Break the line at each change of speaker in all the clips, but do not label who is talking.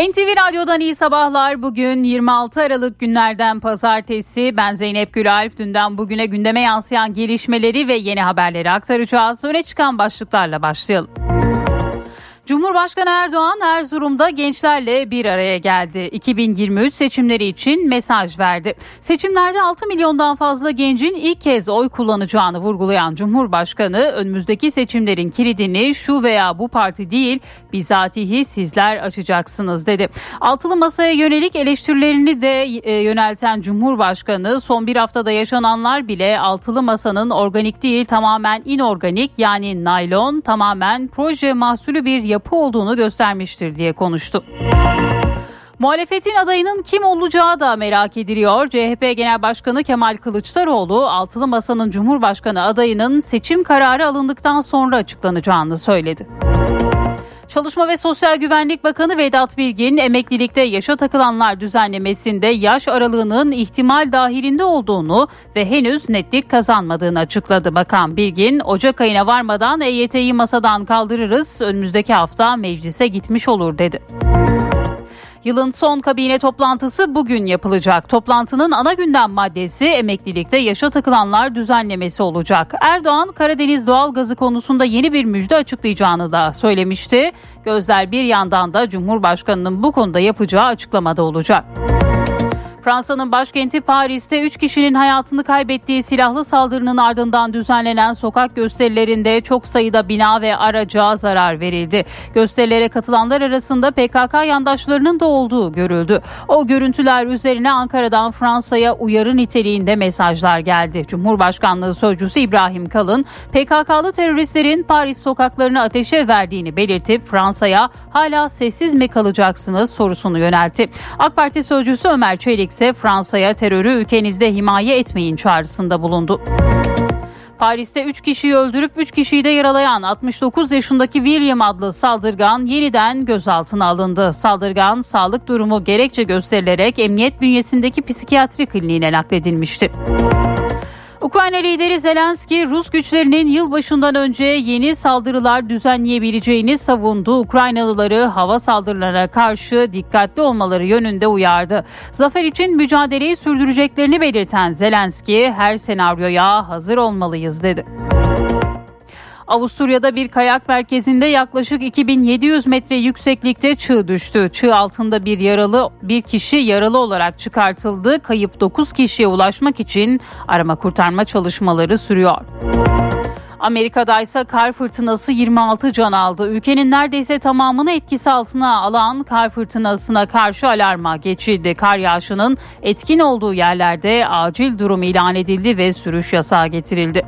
NTV Radyo'dan iyi sabahlar. Bugün 26 Aralık günlerden pazartesi. Ben Zeynep Gülalp. Dünden bugüne gündeme yansıyan gelişmeleri ve yeni haberleri aktaracağız. Öne çıkan başlıklarla başlayalım. Cumhurbaşkanı Erdoğan Erzurum'da gençlerle bir araya geldi. 2023 seçimleri için mesaj verdi. Seçimlerde 6 milyondan fazla gencin ilk kez oy kullanacağını vurgulayan Cumhurbaşkanı önümüzdeki seçimlerin kilidini şu veya bu parti değil bizatihi sizler açacaksınız dedi. Altılı masaya yönelik eleştirilerini de e, yönelten Cumhurbaşkanı son bir haftada yaşananlar bile altılı masanın organik değil tamamen inorganik yani naylon tamamen proje mahsulü bir yapı olduğunu göstermiştir diye konuştu. Muhalefetin adayının kim olacağı da merak ediliyor. CHP Genel Başkanı Kemal Kılıçdaroğlu altılı masanın Cumhurbaşkanı adayının seçim kararı alındıktan sonra açıklanacağını söyledi. Çalışma ve Sosyal Güvenlik Bakanı Vedat Bilgin emeklilikte yaşa takılanlar düzenlemesinde yaş aralığının ihtimal dahilinde olduğunu ve henüz netlik kazanmadığını açıkladı. Bakan Bilgin, Ocak ayına varmadan EYT'yi masadan kaldırırız, önümüzdeki hafta meclise gitmiş olur dedi. Yılın son kabine toplantısı bugün yapılacak. Toplantının ana gündem maddesi emeklilikte yaşa takılanlar düzenlemesi olacak. Erdoğan Karadeniz doğal gazı konusunda yeni bir müjde açıklayacağını da söylemişti. Gözler bir yandan da Cumhurbaşkanı'nın bu konuda yapacağı açıklamada olacak. Fransa'nın başkenti Paris'te 3 kişinin hayatını kaybettiği silahlı saldırının ardından düzenlenen sokak gösterilerinde çok sayıda bina ve araca zarar verildi. Gösterilere katılanlar arasında PKK yandaşlarının da olduğu görüldü. O görüntüler üzerine Ankara'dan Fransa'ya uyarı niteliğinde mesajlar geldi. Cumhurbaşkanlığı Sözcüsü İbrahim Kalın, PKK'lı teröristlerin Paris sokaklarını ateşe verdiğini belirtip Fransa'ya hala sessiz mi kalacaksınız sorusunu yöneltti. AK Parti Sözcüsü Ömer Çelik ise Fransa'ya terörü ülkenizde himaye etmeyin çağrısında bulundu. Paris'te 3 kişiyi öldürüp 3 kişiyi de yaralayan 69 yaşındaki William adlı saldırgan yeniden gözaltına alındı. Saldırgan sağlık durumu gerekçe gösterilerek emniyet bünyesindeki psikiyatri kliniğine nakledilmişti. Ukrayna lideri Zelenski Rus güçlerinin yılbaşından önce yeni saldırılar düzenleyebileceğini savundu. Ukraynalıları hava saldırılarına karşı dikkatli olmaları yönünde uyardı. Zafer için mücadeleyi sürdüreceklerini belirten Zelenski her senaryoya hazır olmalıyız dedi. Avusturya'da bir kayak merkezinde yaklaşık 2700 metre yükseklikte çığ düştü. Çığ altında bir yaralı bir kişi yaralı olarak çıkartıldı. Kayıp 9 kişiye ulaşmak için arama kurtarma çalışmaları sürüyor. Amerika'da ise kar fırtınası 26 can aldı. Ülkenin neredeyse tamamını etkisi altına alan kar fırtınasına karşı alarma geçildi. Kar yağışının etkin olduğu yerlerde acil durum ilan edildi ve sürüş yasağı getirildi.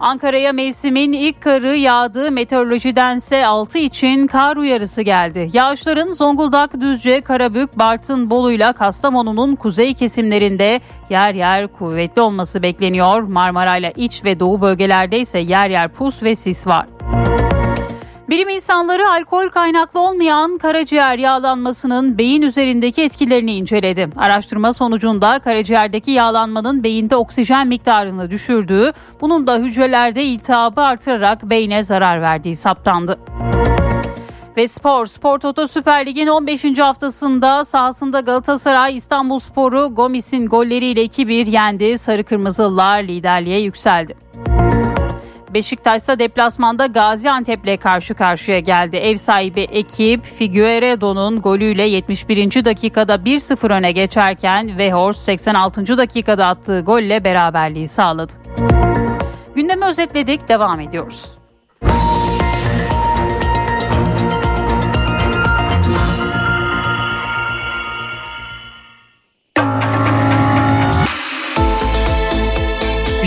Ankara'ya mevsimin ilk karı yağdığı meteorolojidense 6 için kar uyarısı geldi. Yağışların Zonguldak, Düzce, Karabük, Bartın, Bolu'yla Kastamonu'nun kuzey kesimlerinde yer yer kuvvetli olması bekleniyor. Marmara ile iç ve doğu bölgelerde ise yer yer pus ve sis var. Bilim insanları alkol kaynaklı olmayan karaciğer yağlanmasının beyin üzerindeki etkilerini inceledi. Araştırma sonucunda karaciğerdeki yağlanmanın beyinde oksijen miktarını düşürdüğü, bunun da hücrelerde iltihabı artırarak beyne zarar verdiği saptandı. Ve spor, Spor Toto Süper Lig'in 15. haftasında sahasında Galatasaray İstanbul Sporu Gomis'in golleriyle 2-1 yendi. Sarı Kırmızılılar liderliğe yükseldi. Beşiktaş ise deplasmanda Gaziantep'le karşı karşıya geldi. Ev sahibi ekip Figueiredo'nun golüyle 71. dakikada 1-0 öne geçerken Vehors 86. dakikada attığı golle beraberliği sağladı. Gündemi özetledik, devam ediyoruz.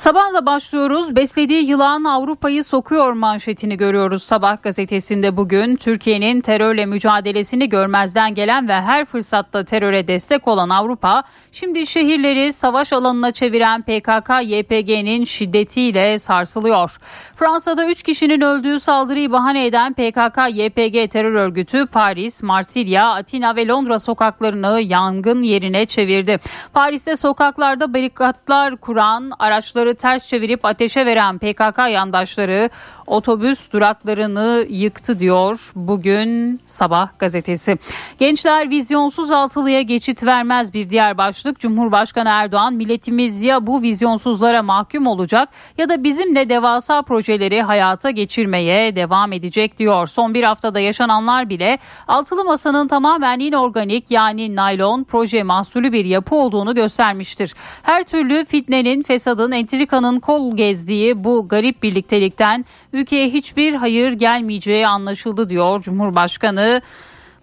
Sabahla başlıyoruz. Beslediği yılan Avrupa'yı sokuyor manşetini görüyoruz Sabah gazetesinde bugün. Türkiye'nin terörle mücadelesini görmezden gelen ve her fırsatta teröre destek olan Avrupa, şimdi şehirleri savaş alanına çeviren PKK-YPG'nin şiddetiyle sarsılıyor. Fransa'da 3 kişinin öldüğü saldırıyı bahane eden PKK-YPG terör örgütü Paris, Marsilya, Atina ve Londra sokaklarını yangın yerine çevirdi. Paris'te sokaklarda barikatlar kuran araçları araçları ters çevirip ateşe veren PKK yandaşları otobüs duraklarını yıktı diyor bugün Sabah gazetesi. Gençler vizyonsuz altılıya geçit vermez bir diğer başlık. Cumhurbaşkanı Erdoğan milletimiz ya bu vizyonsuzlara mahkum olacak ya da bizimle devasa projeleri hayata geçirmeye devam edecek diyor. Son bir haftada yaşananlar bile altılı masanın tamamen inorganik yani naylon proje mahsulü bir yapı olduğunu göstermiştir. Her türlü fitnenin, fesadın, entrikanın kol gezdiği bu garip birliktelikten ülkeye hiçbir hayır gelmeyeceği anlaşıldı diyor Cumhurbaşkanı.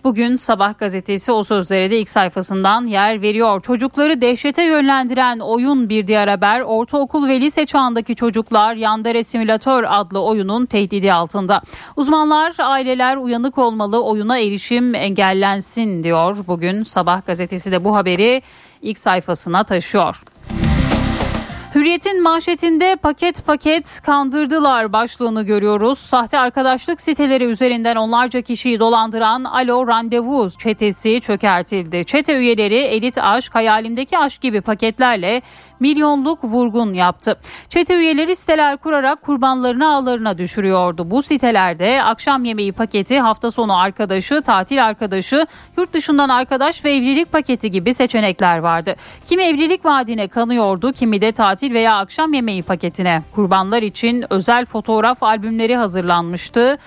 Bugün Sabah gazetesi o sözlere de ilk sayfasından yer veriyor. Çocukları dehşete yönlendiren oyun bir diğer haber. Ortaokul ve lise çağındaki çocuklar Yandere Simülatör adlı oyunun tehdidi altında. Uzmanlar aileler uyanık olmalı oyuna erişim engellensin diyor. Bugün Sabah gazetesi de bu haberi ilk sayfasına taşıyor. Hürriyet'in manşetinde paket paket kandırdılar başlığını görüyoruz. Sahte arkadaşlık siteleri üzerinden onlarca kişiyi dolandıran Alo Randevu çetesi çökertildi. Çete üyeleri elit aşk, hayalimdeki aşk gibi paketlerle milyonluk vurgun yaptı. Çete üyeleri siteler kurarak kurbanlarını ağlarına düşürüyordu. Bu sitelerde akşam yemeği paketi, hafta sonu arkadaşı, tatil arkadaşı, yurt dışından arkadaş ve evlilik paketi gibi seçenekler vardı. Kimi evlilik vaadine kanıyordu, kimi de tatil veya akşam yemeği paketine. Kurbanlar için özel fotoğraf albümleri hazırlanmıştı.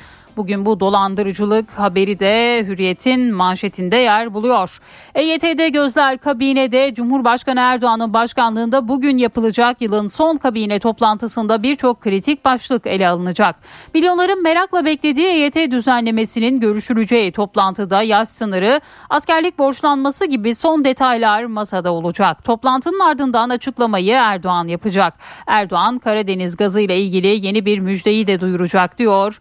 Bugün bu dolandırıcılık haberi de Hürriyet'in manşetinde yer buluyor. EYT'de gözler kabinede Cumhurbaşkanı Erdoğan'ın başkanlığında bugün yapılacak yılın son kabine toplantısında birçok kritik başlık ele alınacak. Milyonların merakla beklediği EYT düzenlemesinin görüşüleceği toplantıda yaş sınırı, askerlik borçlanması gibi son detaylar masada olacak. Toplantının ardından açıklamayı Erdoğan yapacak. Erdoğan Karadeniz gazı ile ilgili yeni bir müjdeyi de duyuracak diyor.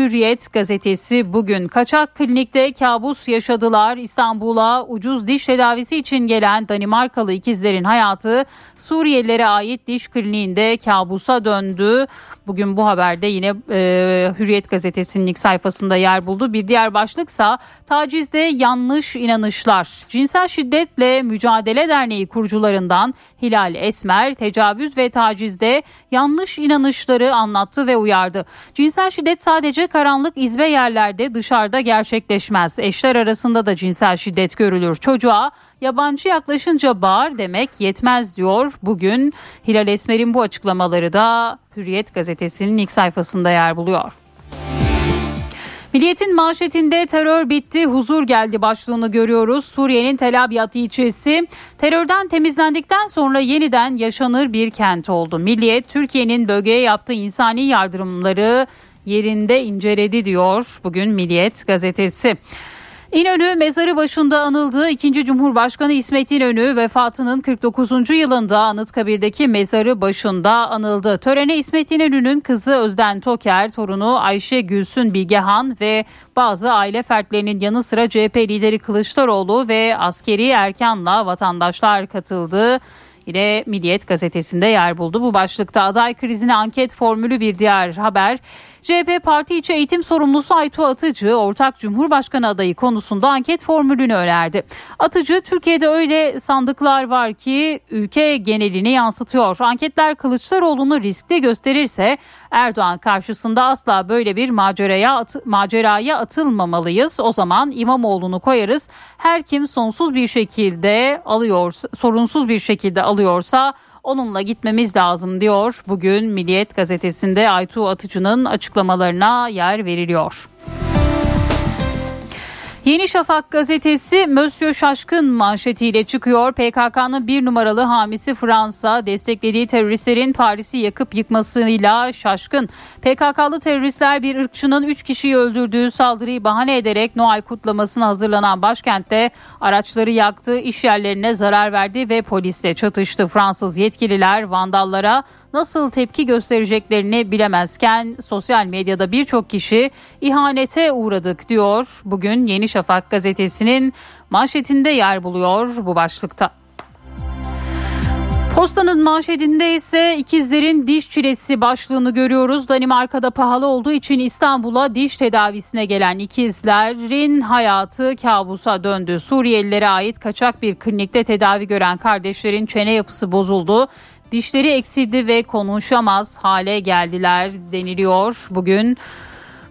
Hürriyet gazetesi bugün kaçak klinikte kabus yaşadılar. İstanbul'a ucuz diş tedavisi için gelen Danimarkalı ikizlerin hayatı Suriyelilere ait diş kliniğinde kabusa döndü. Bugün bu haberde yine e, Hürriyet gazetesinin ilk sayfasında yer buldu. Bir diğer başlıksa tacizde yanlış inanışlar. Cinsel şiddetle mücadele derneği kurucularından Hilal Esmer tecavüz ve tacizde yanlış inanışları anlattı ve uyardı. Cinsel şiddet sadece karanlık izbe yerlerde dışarıda gerçekleşmez. Eşler arasında da cinsel şiddet görülür. Çocuğa yabancı yaklaşınca bağır demek yetmez diyor. Bugün Hilal Esmer'in bu açıklamaları da Hürriyet gazetesinin ilk sayfasında yer buluyor. Milliyetin manşetinde terör bitti, huzur geldi başlığını görüyoruz. Suriye'nin Tel Abyad ilçesi terörden temizlendikten sonra yeniden yaşanır bir kent oldu. Milliyet Türkiye'nin bölgeye yaptığı insani yardımları yerinde inceledi diyor bugün Milliyet gazetesi. İnönü mezarı başında anıldığı 2. Cumhurbaşkanı İsmet İnönü vefatının 49. yılında Anıtkabir'deki mezarı başında anıldı. Törene İsmet İnönü'nün kızı Özden Toker, torunu Ayşe Gülsün Bilgehan ve bazı aile fertlerinin yanı sıra CHP lideri Kılıçdaroğlu ve askeri erkanla vatandaşlar katıldı ile Milliyet gazetesinde yer buldu. Bu başlıkta aday krizine anket formülü bir diğer haber. CHP Parti içi eğitim sorumlusu Aytu Atıcı ortak Cumhurbaşkanı adayı konusunda anket formülünü önerdi. Atıcı Türkiye'de öyle sandıklar var ki ülke genelini yansıtıyor. Anketler Kılıçdaroğlu'nu riskli gösterirse Erdoğan karşısında asla böyle bir maceraya at maceraya atılmamalıyız. O zaman İmamoğlu'nu koyarız. Her kim sonsuz bir şekilde alıyor, sorunsuz bir şekilde alıyorsa onunla gitmemiz lazım diyor. Bugün Milliyet gazetesinde Aytu Atıcı'nın açıklamalarına yer veriliyor. Yeni Şafak gazetesi Mösyö Şaşkın manşetiyle çıkıyor. PKK'nın bir numaralı hamisi Fransa desteklediği teröristlerin Paris'i yakıp yıkmasıyla şaşkın. PKK'lı teröristler bir ırkçının 3 kişiyi öldürdüğü saldırıyı bahane ederek Noel kutlamasına hazırlanan başkentte araçları yaktı, iş yerlerine zarar verdi ve polisle çatıştı. Fransız yetkililer vandallara nasıl tepki göstereceklerini bilemezken sosyal medyada birçok kişi ihanete uğradık diyor. Bugün Yeni Şafak gazetesinin manşetinde yer buluyor bu başlıkta. Postanın manşetinde ise ikizlerin diş çilesi başlığını görüyoruz. Danimarka'da pahalı olduğu için İstanbul'a diş tedavisine gelen ikizlerin hayatı kabusa döndü. Suriyelilere ait kaçak bir klinikte tedavi gören kardeşlerin çene yapısı bozuldu. Dişleri eksildi ve konuşamaz hale geldiler deniliyor bugün.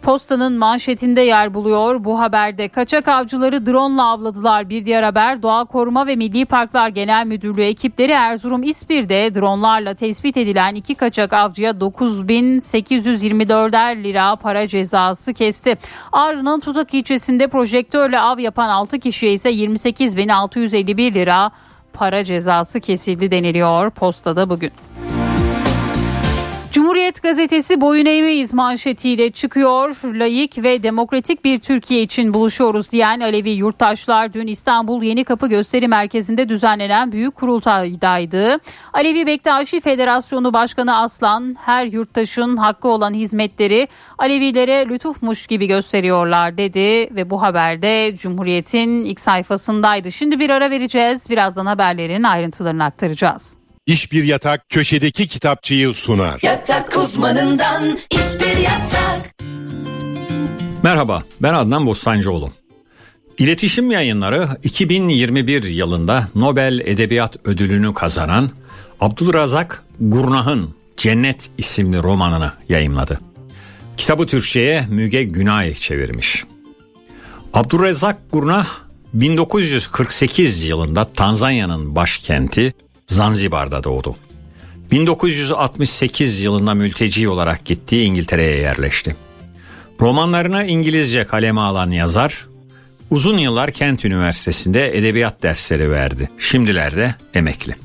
Postanın manşetinde yer buluyor. Bu haberde kaçak avcıları drone avladılar. Bir diğer haber Doğa Koruma ve Milli Parklar Genel Müdürlüğü ekipleri Erzurum İspir'de dronlarla tespit edilen iki kaçak avcıya 9.824'er lira para cezası kesti. Ağrı'nın Tutak ilçesinde projektörle av yapan 6 kişiye ise 28.651 lira para cezası kesildi deniliyor postada bugün. Cumhuriyet gazetesi boyun eğmeyiz manşetiyle çıkıyor. Layık ve demokratik bir Türkiye için buluşuyoruz diyen Alevi yurttaşlar dün İstanbul Yeni Kapı Gösteri Merkezi'nde düzenlenen büyük kurultaydaydı. Alevi Bektaşi Federasyonu Başkanı Aslan her yurttaşın hakkı olan hizmetleri Alevilere lütufmuş gibi gösteriyorlar dedi ve bu haberde Cumhuriyet'in ilk sayfasındaydı. Şimdi bir ara vereceğiz. Birazdan haberlerin ayrıntılarını aktaracağız.
İş Bir Yatak köşedeki kitapçıyı sunar.
Yatak uzmanından iş bir yatak.
Merhaba ben Adnan Bostancıoğlu. İletişim Yayınları 2021 yılında Nobel Edebiyat Ödülünü kazanan Abdülrazak Gurnah'ın Cennet isimli romanını yayımladı. Kitabı Türkçe'ye Müge Günay çevirmiş. Abdülrezzak Gurnah 1948 yılında Tanzanya'nın başkenti Zanzibar'da doğdu. 1968 yılında mülteci olarak gittiği İngiltere'ye yerleşti. Romanlarını İngilizce kaleme alan yazar, uzun yıllar Kent Üniversitesi'nde edebiyat dersleri verdi. Şimdilerde emekli.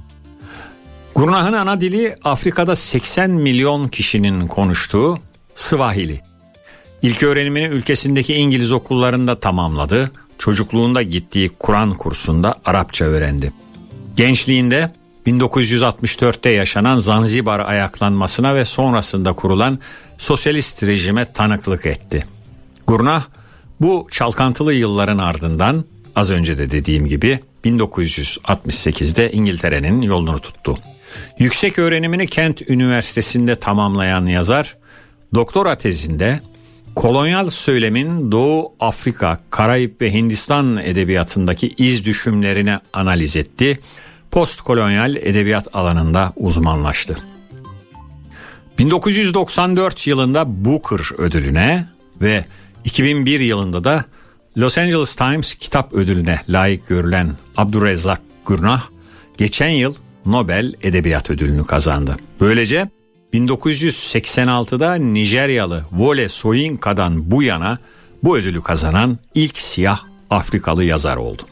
Gurnah'ın ana dili Afrika'da 80 milyon kişinin konuştuğu Swahili. İlk öğrenimini ülkesindeki İngiliz okullarında tamamladı. Çocukluğunda gittiği Kur'an kursunda Arapça öğrendi. Gençliğinde 1964'te yaşanan Zanzibar ayaklanmasına ve sonrasında kurulan sosyalist rejime tanıklık etti. Gurnah bu çalkantılı yılların ardından az önce de dediğim gibi 1968'de İngiltere'nin yolunu tuttu. Yüksek öğrenimini Kent Üniversitesi'nde tamamlayan yazar, doktora tezinde kolonyal söylemin Doğu Afrika, Karayip ve Hindistan edebiyatındaki iz düşümlerini analiz etti postkolonyal edebiyat alanında uzmanlaştı. 1994 yılında Booker ödülüne ve 2001 yılında da Los Angeles Times kitap ödülüne layık görülen Abdurrezzak Gurnah geçen yıl Nobel Edebiyat Ödülünü kazandı. Böylece 1986'da Nijeryalı Wole Soyinka'dan bu yana bu ödülü kazanan ilk siyah Afrikalı yazar oldu.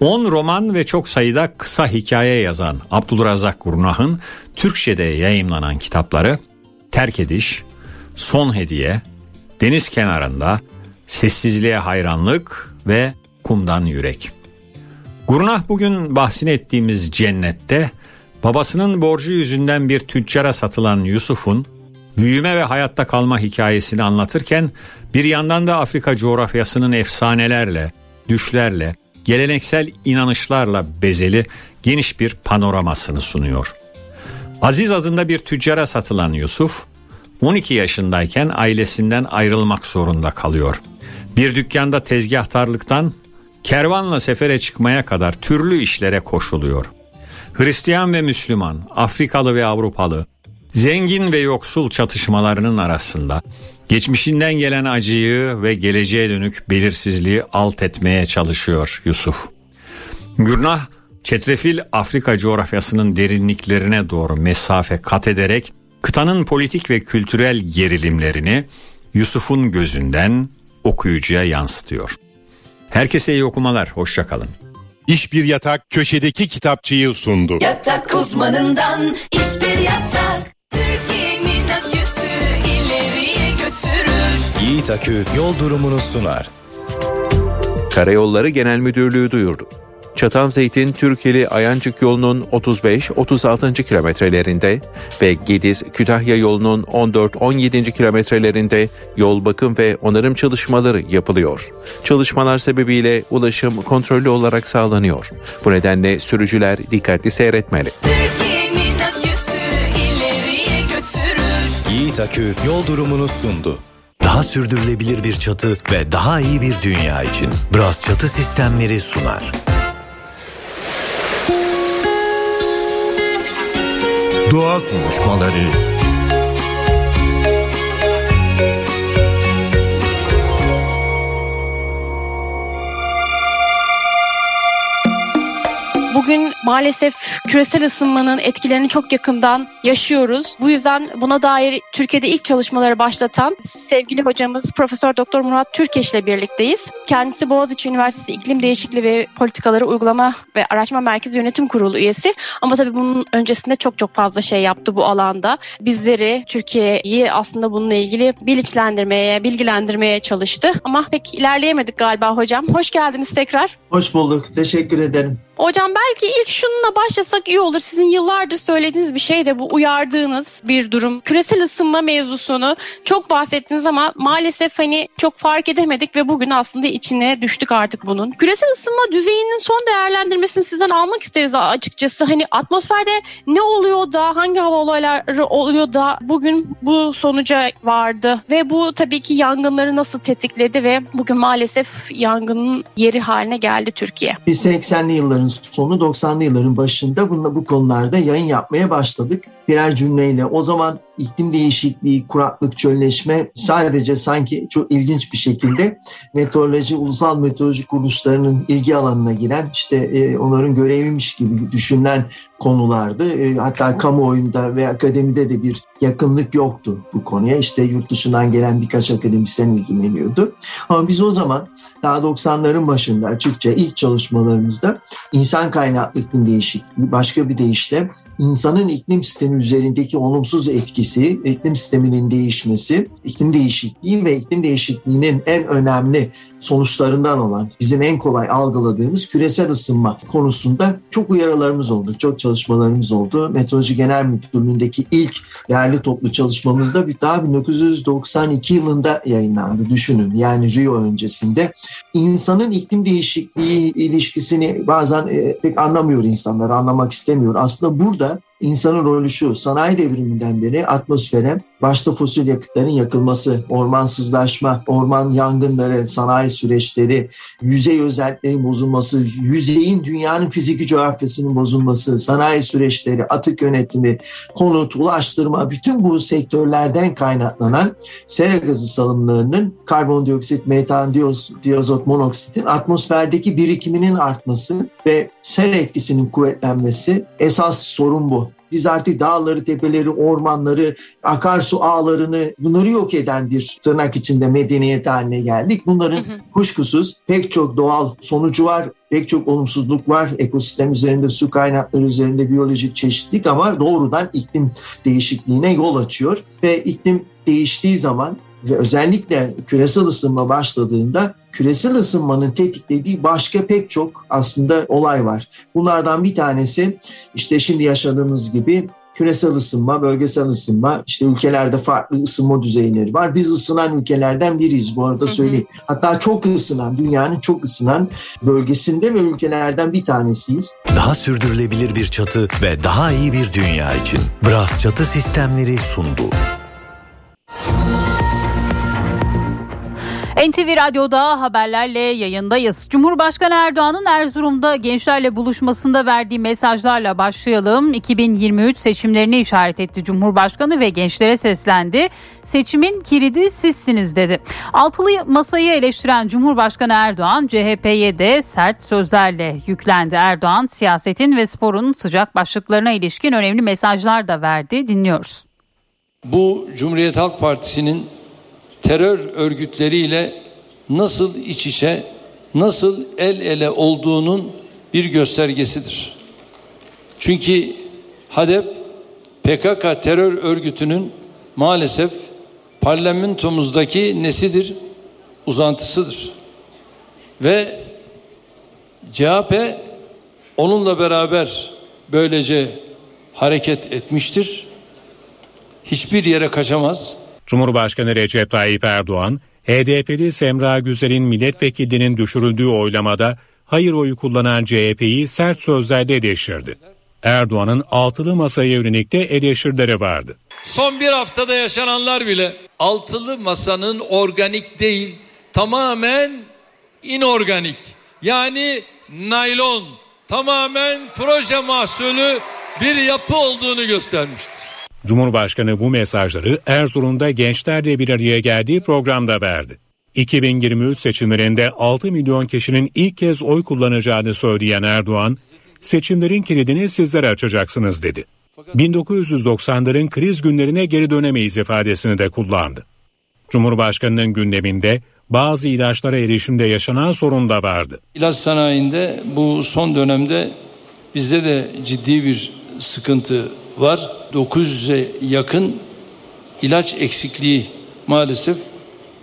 10 roman ve çok sayıda kısa hikaye yazan Abdülrazak Gurnah'ın Türkçe'de yayımlanan kitapları Terk Ediş, Son Hediye, Deniz Kenarında, Sessizliğe Hayranlık ve Kumdan Yürek. Gurnah bugün bahsini ettiğimiz cennette babasının borcu yüzünden bir tüccara satılan Yusuf'un büyüme ve hayatta kalma hikayesini anlatırken bir yandan da Afrika coğrafyasının efsanelerle, düşlerle, geleneksel inanışlarla bezeli geniş bir panoramasını sunuyor. Aziz adında bir tüccara satılan Yusuf 12 yaşındayken ailesinden ayrılmak zorunda kalıyor. Bir dükkanda tezgahtarlıktan kervanla sefere çıkmaya kadar türlü işlere koşuluyor. Hristiyan ve Müslüman, Afrikalı ve Avrupalı, zengin ve yoksul çatışmalarının arasında Geçmişinden gelen acıyı ve geleceğe dönük belirsizliği alt etmeye çalışıyor Yusuf. Gürnah çetrefil Afrika coğrafyasının derinliklerine doğru mesafe kat ederek kıtanın politik ve kültürel gerilimlerini Yusuf'un gözünden okuyucuya yansıtıyor. Herkese iyi okumalar. Hoşçakalın.
İş Bir Yatak köşedeki kitapçıyı sundu.
Yatak uzmanından iş bir yatak. Türkiye'nin
Yiğit Akü yol durumunu sunar.
Karayolları Genel Müdürlüğü duyurdu. Çatalzeytin Türkeli Ayancık yolunun 35-36. kilometrelerinde ve Gediz Kütahya yolunun 14-17. kilometrelerinde yol bakım ve onarım çalışmaları yapılıyor. Çalışmalar sebebiyle ulaşım kontrollü olarak sağlanıyor. Bu nedenle sürücüler dikkatli seyretmeli.
Yiğit Akü yol durumunu sundu. Daha sürdürülebilir bir çatı ve daha iyi bir dünya için Bras Çatı Sistemleri sunar.
Doğa konuşmaları.
Bugün maalesef küresel ısınmanın etkilerini çok yakından yaşıyoruz. Bu yüzden buna dair Türkiye'de ilk çalışmaları başlatan sevgili hocamız Profesör Doktor Murat Türkeş ile birlikteyiz. Kendisi Boğaziçi Üniversitesi İklim Değişikliği ve Politikaları Uygulama ve Araştırma Merkezi Yönetim Kurulu üyesi. Ama tabii bunun öncesinde çok çok fazla şey yaptı bu alanda. Bizleri, Türkiye'yi aslında bununla ilgili bilinçlendirmeye, bilgilendirmeye çalıştı. Ama pek ilerleyemedik galiba hocam. Hoş geldiniz tekrar.
Hoş bulduk. Teşekkür ederim.
Hocam belki ilk şununla başlasak iyi olur. Sizin yıllardır söylediğiniz bir şey de bu uyardığınız bir durum. Küresel ısınma mevzusunu çok bahsettiniz ama maalesef hani çok fark edemedik ve bugün aslında içine düştük artık bunun. Küresel ısınma düzeyinin son değerlendirmesini sizden almak isteriz açıkçası. Hani atmosferde ne oluyor da hangi hava olayları oluyor da bugün bu sonuca vardı ve bu tabii ki yangınları nasıl tetikledi ve bugün maalesef yangının yeri haline geldi Türkiye.
Biz 80'li yılların sonu 90'lı yılların başında bununla bu konularda yayın yapmaya başladık. Birer cümleyle o zaman iklim değişikliği, kuraklık, çölleşme sadece sanki çok ilginç bir şekilde meteoroloji, ulusal meteoroloji kuruluşlarının ilgi alanına giren işte e, onların göreviymiş gibi düşünülen konulardı. E, hatta kamuoyunda ve akademide de bir yakınlık yoktu bu konuya. İşte yurt dışından gelen birkaç akademisyen ilgileniyordu. Ama biz o zaman daha 90'ların başında açıkça ilk çalışmalarımızda insan kaynaklı iklim değişikliği, başka bir deyişle insanın iklim sistemi üzerindeki olumsuz etkisi, iklim sisteminin değişmesi, iklim değişikliği ve iklim değişikliğinin en önemli sonuçlarından olan bizim en kolay algıladığımız küresel ısınma konusunda çok uyarılarımız oldu, çok çalışmalarımız oldu. Meteoroloji Genel Müdürlüğü'ndeki ilk değerli toplu çalışmamızda daha 1992 yılında yayınlandı düşünün. Yani Rio öncesinde. insanın iklim değişikliği ilişkisini bazen e, pek anlamıyor insanlar, anlamak istemiyor. Aslında burada İnsanın rolü şu, sanayi devriminden beri atmosfere başta fosil yakıtların yakılması, ormansızlaşma, orman yangınları, sanayi süreçleri, yüzey özelliklerinin bozulması, yüzeyin dünyanın fiziki coğrafyasının bozulması, sanayi süreçleri, atık yönetimi, konut, ulaştırma, bütün bu sektörlerden kaynaklanan sera gazı salımlarının karbondioksit, metan, diazot, monoksitin atmosferdeki birikiminin artması ve sera etkisinin kuvvetlenmesi esas sorun bu. Biz artık dağları, tepeleri, ormanları, akarsu ağlarını bunları yok eden bir tırnak içinde medeniyet haline geldik. Bunların hı hı. kuşkusuz pek çok doğal sonucu var, pek çok olumsuzluk var. Ekosistem üzerinde, su kaynakları üzerinde biyolojik çeşitlilik ama doğrudan iklim değişikliğine yol açıyor. Ve iklim değiştiği zaman ve özellikle küresel ısınma başladığında küresel ısınmanın tetiklediği başka pek çok aslında olay var. Bunlardan bir tanesi işte şimdi yaşadığımız gibi küresel ısınma, bölgesel ısınma, işte ülkelerde farklı ısınma düzeyleri var. Biz ısınan ülkelerden biriyiz bu arada söyleyeyim. Hatta çok ısınan, dünyanın çok ısınan bölgesinde ve ülkelerden bir tanesiyiz.
Daha sürdürülebilir bir çatı ve daha iyi bir dünya için Bras Çatı Sistemleri sundu.
NTV Radyo'da haberlerle yayındayız. Cumhurbaşkanı Erdoğan'ın Erzurum'da gençlerle buluşmasında verdiği mesajlarla başlayalım. 2023 seçimlerini işaret etti Cumhurbaşkanı ve gençlere seslendi. Seçimin kilidi sizsiniz dedi. Altılı masayı eleştiren Cumhurbaşkanı Erdoğan CHP'ye de sert sözlerle yüklendi. Erdoğan siyasetin ve sporun sıcak başlıklarına ilişkin önemli mesajlar da verdi. Dinliyoruz.
Bu Cumhuriyet Halk Partisi'nin terör örgütleriyle nasıl iç içe nasıl el ele olduğunun bir göstergesidir. Çünkü HADEP PKK terör örgütünün maalesef parlamentomuzdaki nesidir? Uzantısıdır. Ve CHP onunla beraber böylece hareket etmiştir. Hiçbir yere kaçamaz.
Cumhurbaşkanı Recep Tayyip Erdoğan, HDP'li Semra Güzel'in milletvekilinin düşürüldüğü oylamada hayır oyu kullanan CHP'yi sert sözlerle eleştirdi. Erdoğan'ın altılı masaya yönelik de eleştirileri vardı.
Son bir haftada yaşananlar bile altılı masanın organik değil tamamen inorganik yani naylon tamamen proje mahsulü bir yapı olduğunu göstermiştir.
Cumhurbaşkanı bu mesajları Erzurum'da gençlerle bir araya geldiği programda verdi. 2023 seçimlerinde 6 milyon kişinin ilk kez oy kullanacağını söyleyen Erdoğan, seçimlerin kilidini sizler açacaksınız dedi. 1990'ların kriz günlerine geri dönemeyiz ifadesini de kullandı. Cumhurbaşkanının gündeminde bazı ilaçlara erişimde yaşanan sorun da vardı.
İlaç sanayinde bu son dönemde bizde de ciddi bir sıkıntı var. 900'e yakın ilaç eksikliği maalesef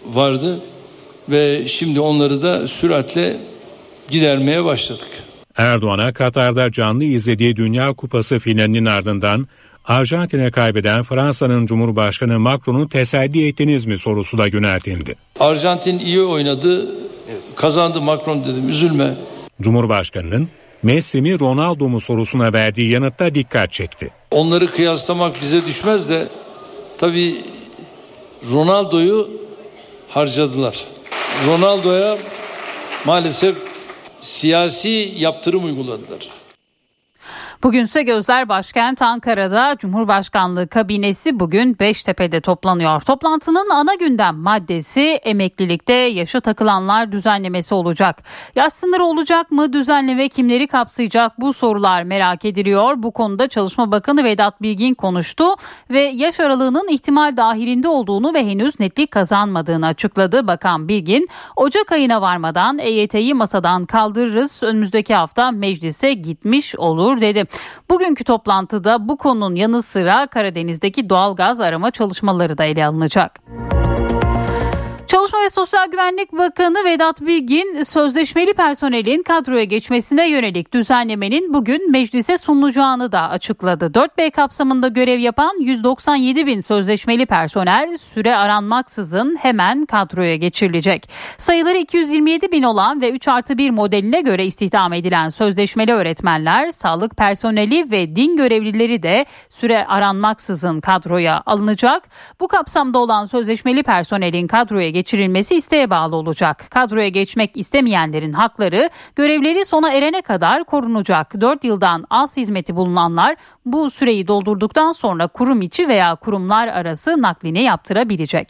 vardı ve şimdi onları da süratle gidermeye başladık.
Erdoğan'a Katar'da canlı izlediği Dünya Kupası finalinin ardından Arjantin'e kaybeden Fransa'nın Cumhurbaşkanı Macron'u teselli ettiniz mi sorusu da yöneltildi.
Arjantin iyi oynadı, kazandı Macron dedim üzülme.
Cumhurbaşkanının Messi Ronaldo mu sorusuna verdiği yanıtta dikkat çekti.
Onları kıyaslamak bize düşmez de tabii Ronaldo'yu harcadılar. Ronaldo'ya maalesef siyasi yaptırım uyguladılar.
Bugünse gözler başkent Ankara'da Cumhurbaşkanlığı kabinesi bugün Beştepe'de toplanıyor. Toplantının ana gündem maddesi emeklilikte yaşa takılanlar düzenlemesi olacak. Yaş sınırı olacak mı? Düzenleme kimleri kapsayacak? Bu sorular merak ediliyor. Bu konuda Çalışma Bakanı Vedat Bilgin konuştu ve yaş aralığının ihtimal dahilinde olduğunu ve henüz netlik kazanmadığını açıkladı. Bakan Bilgin, Ocak ayına varmadan EYT'yi masadan kaldırırız. Önümüzdeki hafta meclise gitmiş olur dedi. Bugünkü toplantıda bu konunun yanı sıra Karadeniz'deki doğalgaz arama çalışmaları da ele alınacak. Çalışma ve Sosyal Güvenlik Bakanı Vedat Bilgin sözleşmeli personelin kadroya geçmesine yönelik düzenlemenin bugün meclise sunulacağını da açıkladı. 4B kapsamında görev yapan 197 bin sözleşmeli personel süre aranmaksızın hemen kadroya geçirilecek. Sayıları 227 bin olan ve 3 artı 1 modeline göre istihdam edilen sözleşmeli öğretmenler, sağlık personeli ve din görevlileri de süre aranmaksızın kadroya alınacak. Bu kapsamda olan sözleşmeli personelin kadroya geçirilmesi isteğe bağlı olacak. Kadroya geçmek istemeyenlerin hakları görevleri sona erene kadar korunacak. 4 yıldan az hizmeti bulunanlar bu süreyi doldurduktan sonra kurum içi veya kurumlar arası naklini yaptırabilecek.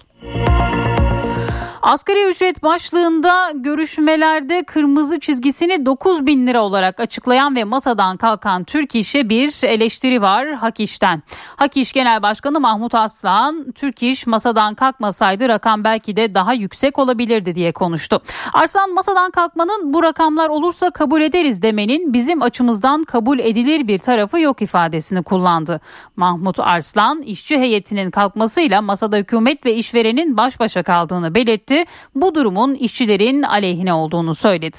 Asgari ücret başlığında görüşmelerde kırmızı çizgisini 9 bin lira olarak açıklayan ve masadan kalkan Türk İş'e bir eleştiri var Hak İş'ten. Hak İş Genel Başkanı Mahmut Aslan, Türk İş masadan kalkmasaydı rakam belki de daha yüksek olabilirdi diye konuştu. Arslan masadan kalkmanın bu rakamlar olursa kabul ederiz demenin bizim açımızdan kabul edilir bir tarafı yok ifadesini kullandı. Mahmut Arslan, işçi heyetinin kalkmasıyla masada hükümet ve işverenin baş başa kaldığını belirtti bu durumun işçilerin aleyhine olduğunu söyledi.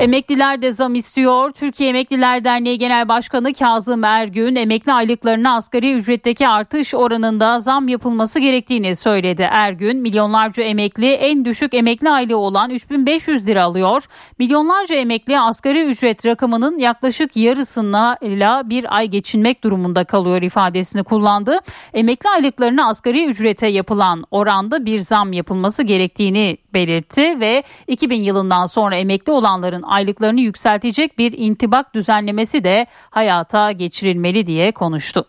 Emekliler de zam istiyor. Türkiye Emekliler Derneği Genel Başkanı Kazım Ergün emekli aylıklarına asgari ücretteki artış oranında zam yapılması gerektiğini söyledi. Ergün milyonlarca emekli en düşük emekli aylığı olan 3500 lira alıyor. Milyonlarca emekli asgari ücret rakamının yaklaşık yarısına ile bir ay geçinmek durumunda kalıyor ifadesini kullandı. Emekli aylıklarına asgari ücrete yapılan oranda bir zam yapılması gerektiğini belirtti ve 2000 yılından sonra emekli olanların aylıklarını yükseltecek bir intibak düzenlemesi de hayata geçirilmeli diye konuştu.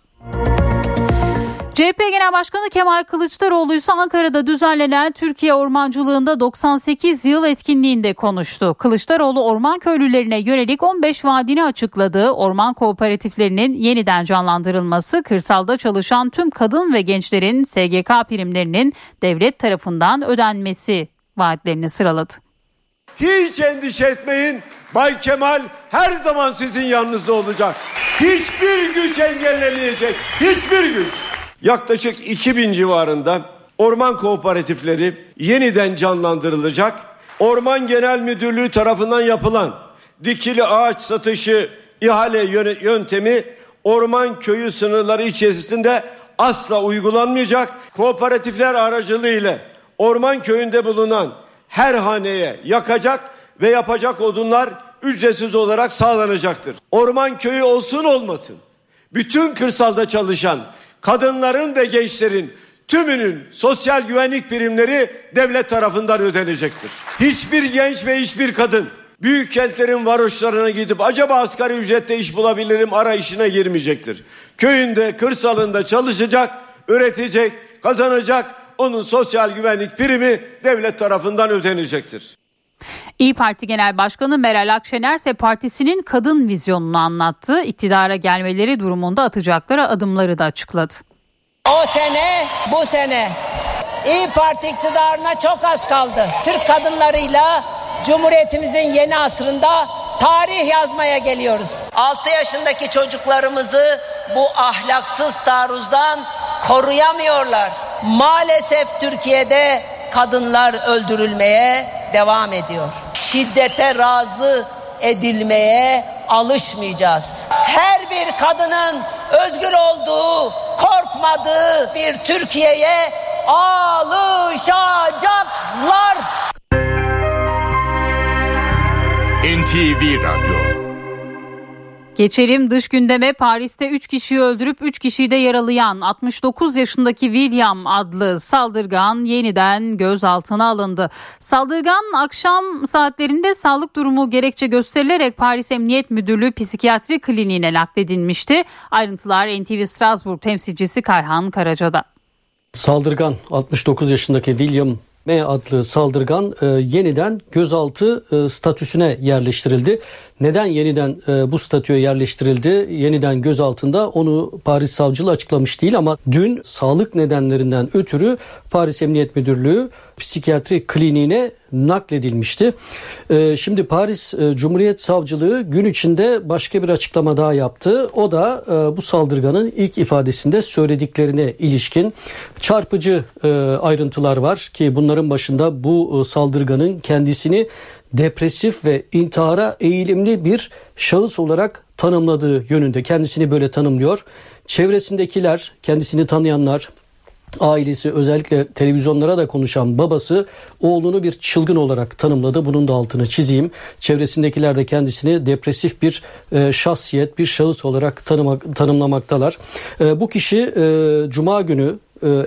CHP Genel Başkanı Kemal Kılıçdaroğlu ise Ankara'da düzenlenen Türkiye Ormancılığında 98 yıl etkinliğinde konuştu. Kılıçdaroğlu orman köylülerine yönelik 15 vaadini açıkladığı orman kooperatiflerinin yeniden canlandırılması, kırsalda çalışan tüm kadın ve gençlerin SGK primlerinin devlet tarafından ödenmesi vaatlerini sıraladı.
hiç endişe etmeyin. Bay Kemal her zaman sizin yanınızda olacak. Hiçbir güç engellemeyecek. Hiçbir güç. Yaklaşık 2000 civarında orman kooperatifleri yeniden canlandırılacak. Orman Genel Müdürlüğü tarafından yapılan dikili ağaç satışı ihale yöntemi orman köyü sınırları içerisinde asla uygulanmayacak. Kooperatifler aracılığıyla orman köyünde bulunan her haneye yakacak ve yapacak odunlar ücretsiz olarak sağlanacaktır. Orman köyü olsun olmasın. Bütün kırsalda çalışan kadınların ve gençlerin tümünün sosyal güvenlik primleri devlet tarafından ödenecektir. Hiçbir genç ve hiçbir kadın büyük kentlerin varoşlarına gidip acaba asgari ücrette iş bulabilirim arayışına girmeyecektir. Köyünde, kırsalında çalışacak, üretecek, kazanacak. Onun sosyal güvenlik primi devlet tarafından ödenecektir.
İyi Parti Genel Başkanı Meral Akşener ise partisinin kadın vizyonunu anlattı. İktidara gelmeleri durumunda atacakları adımları da açıkladı.
O sene bu sene İyi Parti iktidarına çok az kaldı. Türk kadınlarıyla Cumhuriyetimizin yeni asrında tarih yazmaya geliyoruz. 6 yaşındaki çocuklarımızı bu ahlaksız taarruzdan koruyamıyorlar. Maalesef Türkiye'de kadınlar öldürülmeye devam ediyor. Şiddete razı edilmeye alışmayacağız. Her bir kadının özgür olduğu, korkmadığı bir Türkiye'ye alışacaklar.
NTV Radyo
Geçelim dış gündeme Paris'te 3 kişiyi öldürüp 3 kişiyi de yaralayan 69 yaşındaki William adlı saldırgan yeniden gözaltına alındı. Saldırgan akşam saatlerinde sağlık durumu gerekçe gösterilerek Paris Emniyet Müdürlüğü Psikiyatri Kliniğine nakledilmişti. Ayrıntılar NTV Strasbourg temsilcisi Kayhan Karaca'da.
Saldırgan 69 yaşındaki William M adlı saldırgan e, yeniden gözaltı e, statüsüne yerleştirildi. Neden yeniden e, bu statüye yerleştirildi? Yeniden gözaltında onu Paris savcılığı açıklamış değil ama dün sağlık nedenlerinden ötürü Paris Emniyet Müdürlüğü psikiyatri kliniğine nakledilmişti. E, şimdi Paris e, Cumhuriyet Savcılığı gün içinde başka bir açıklama daha yaptı. O da e, bu saldırganın ilk ifadesinde söylediklerine ilişkin çarpıcı e, ayrıntılar var ki bunların başında bu e, saldırganın kendisini depresif ve intihara eğilimli bir şahıs olarak tanımladığı yönünde kendisini böyle tanımlıyor. Çevresindekiler, kendisini tanıyanlar, ailesi özellikle televizyonlara da konuşan babası oğlunu bir çılgın olarak tanımladı. Bunun da altını çizeyim. Çevresindekiler de kendisini depresif bir e, şahsiyet, bir şahıs olarak tanımak, tanımlamaktalar. E, bu kişi e, Cuma günü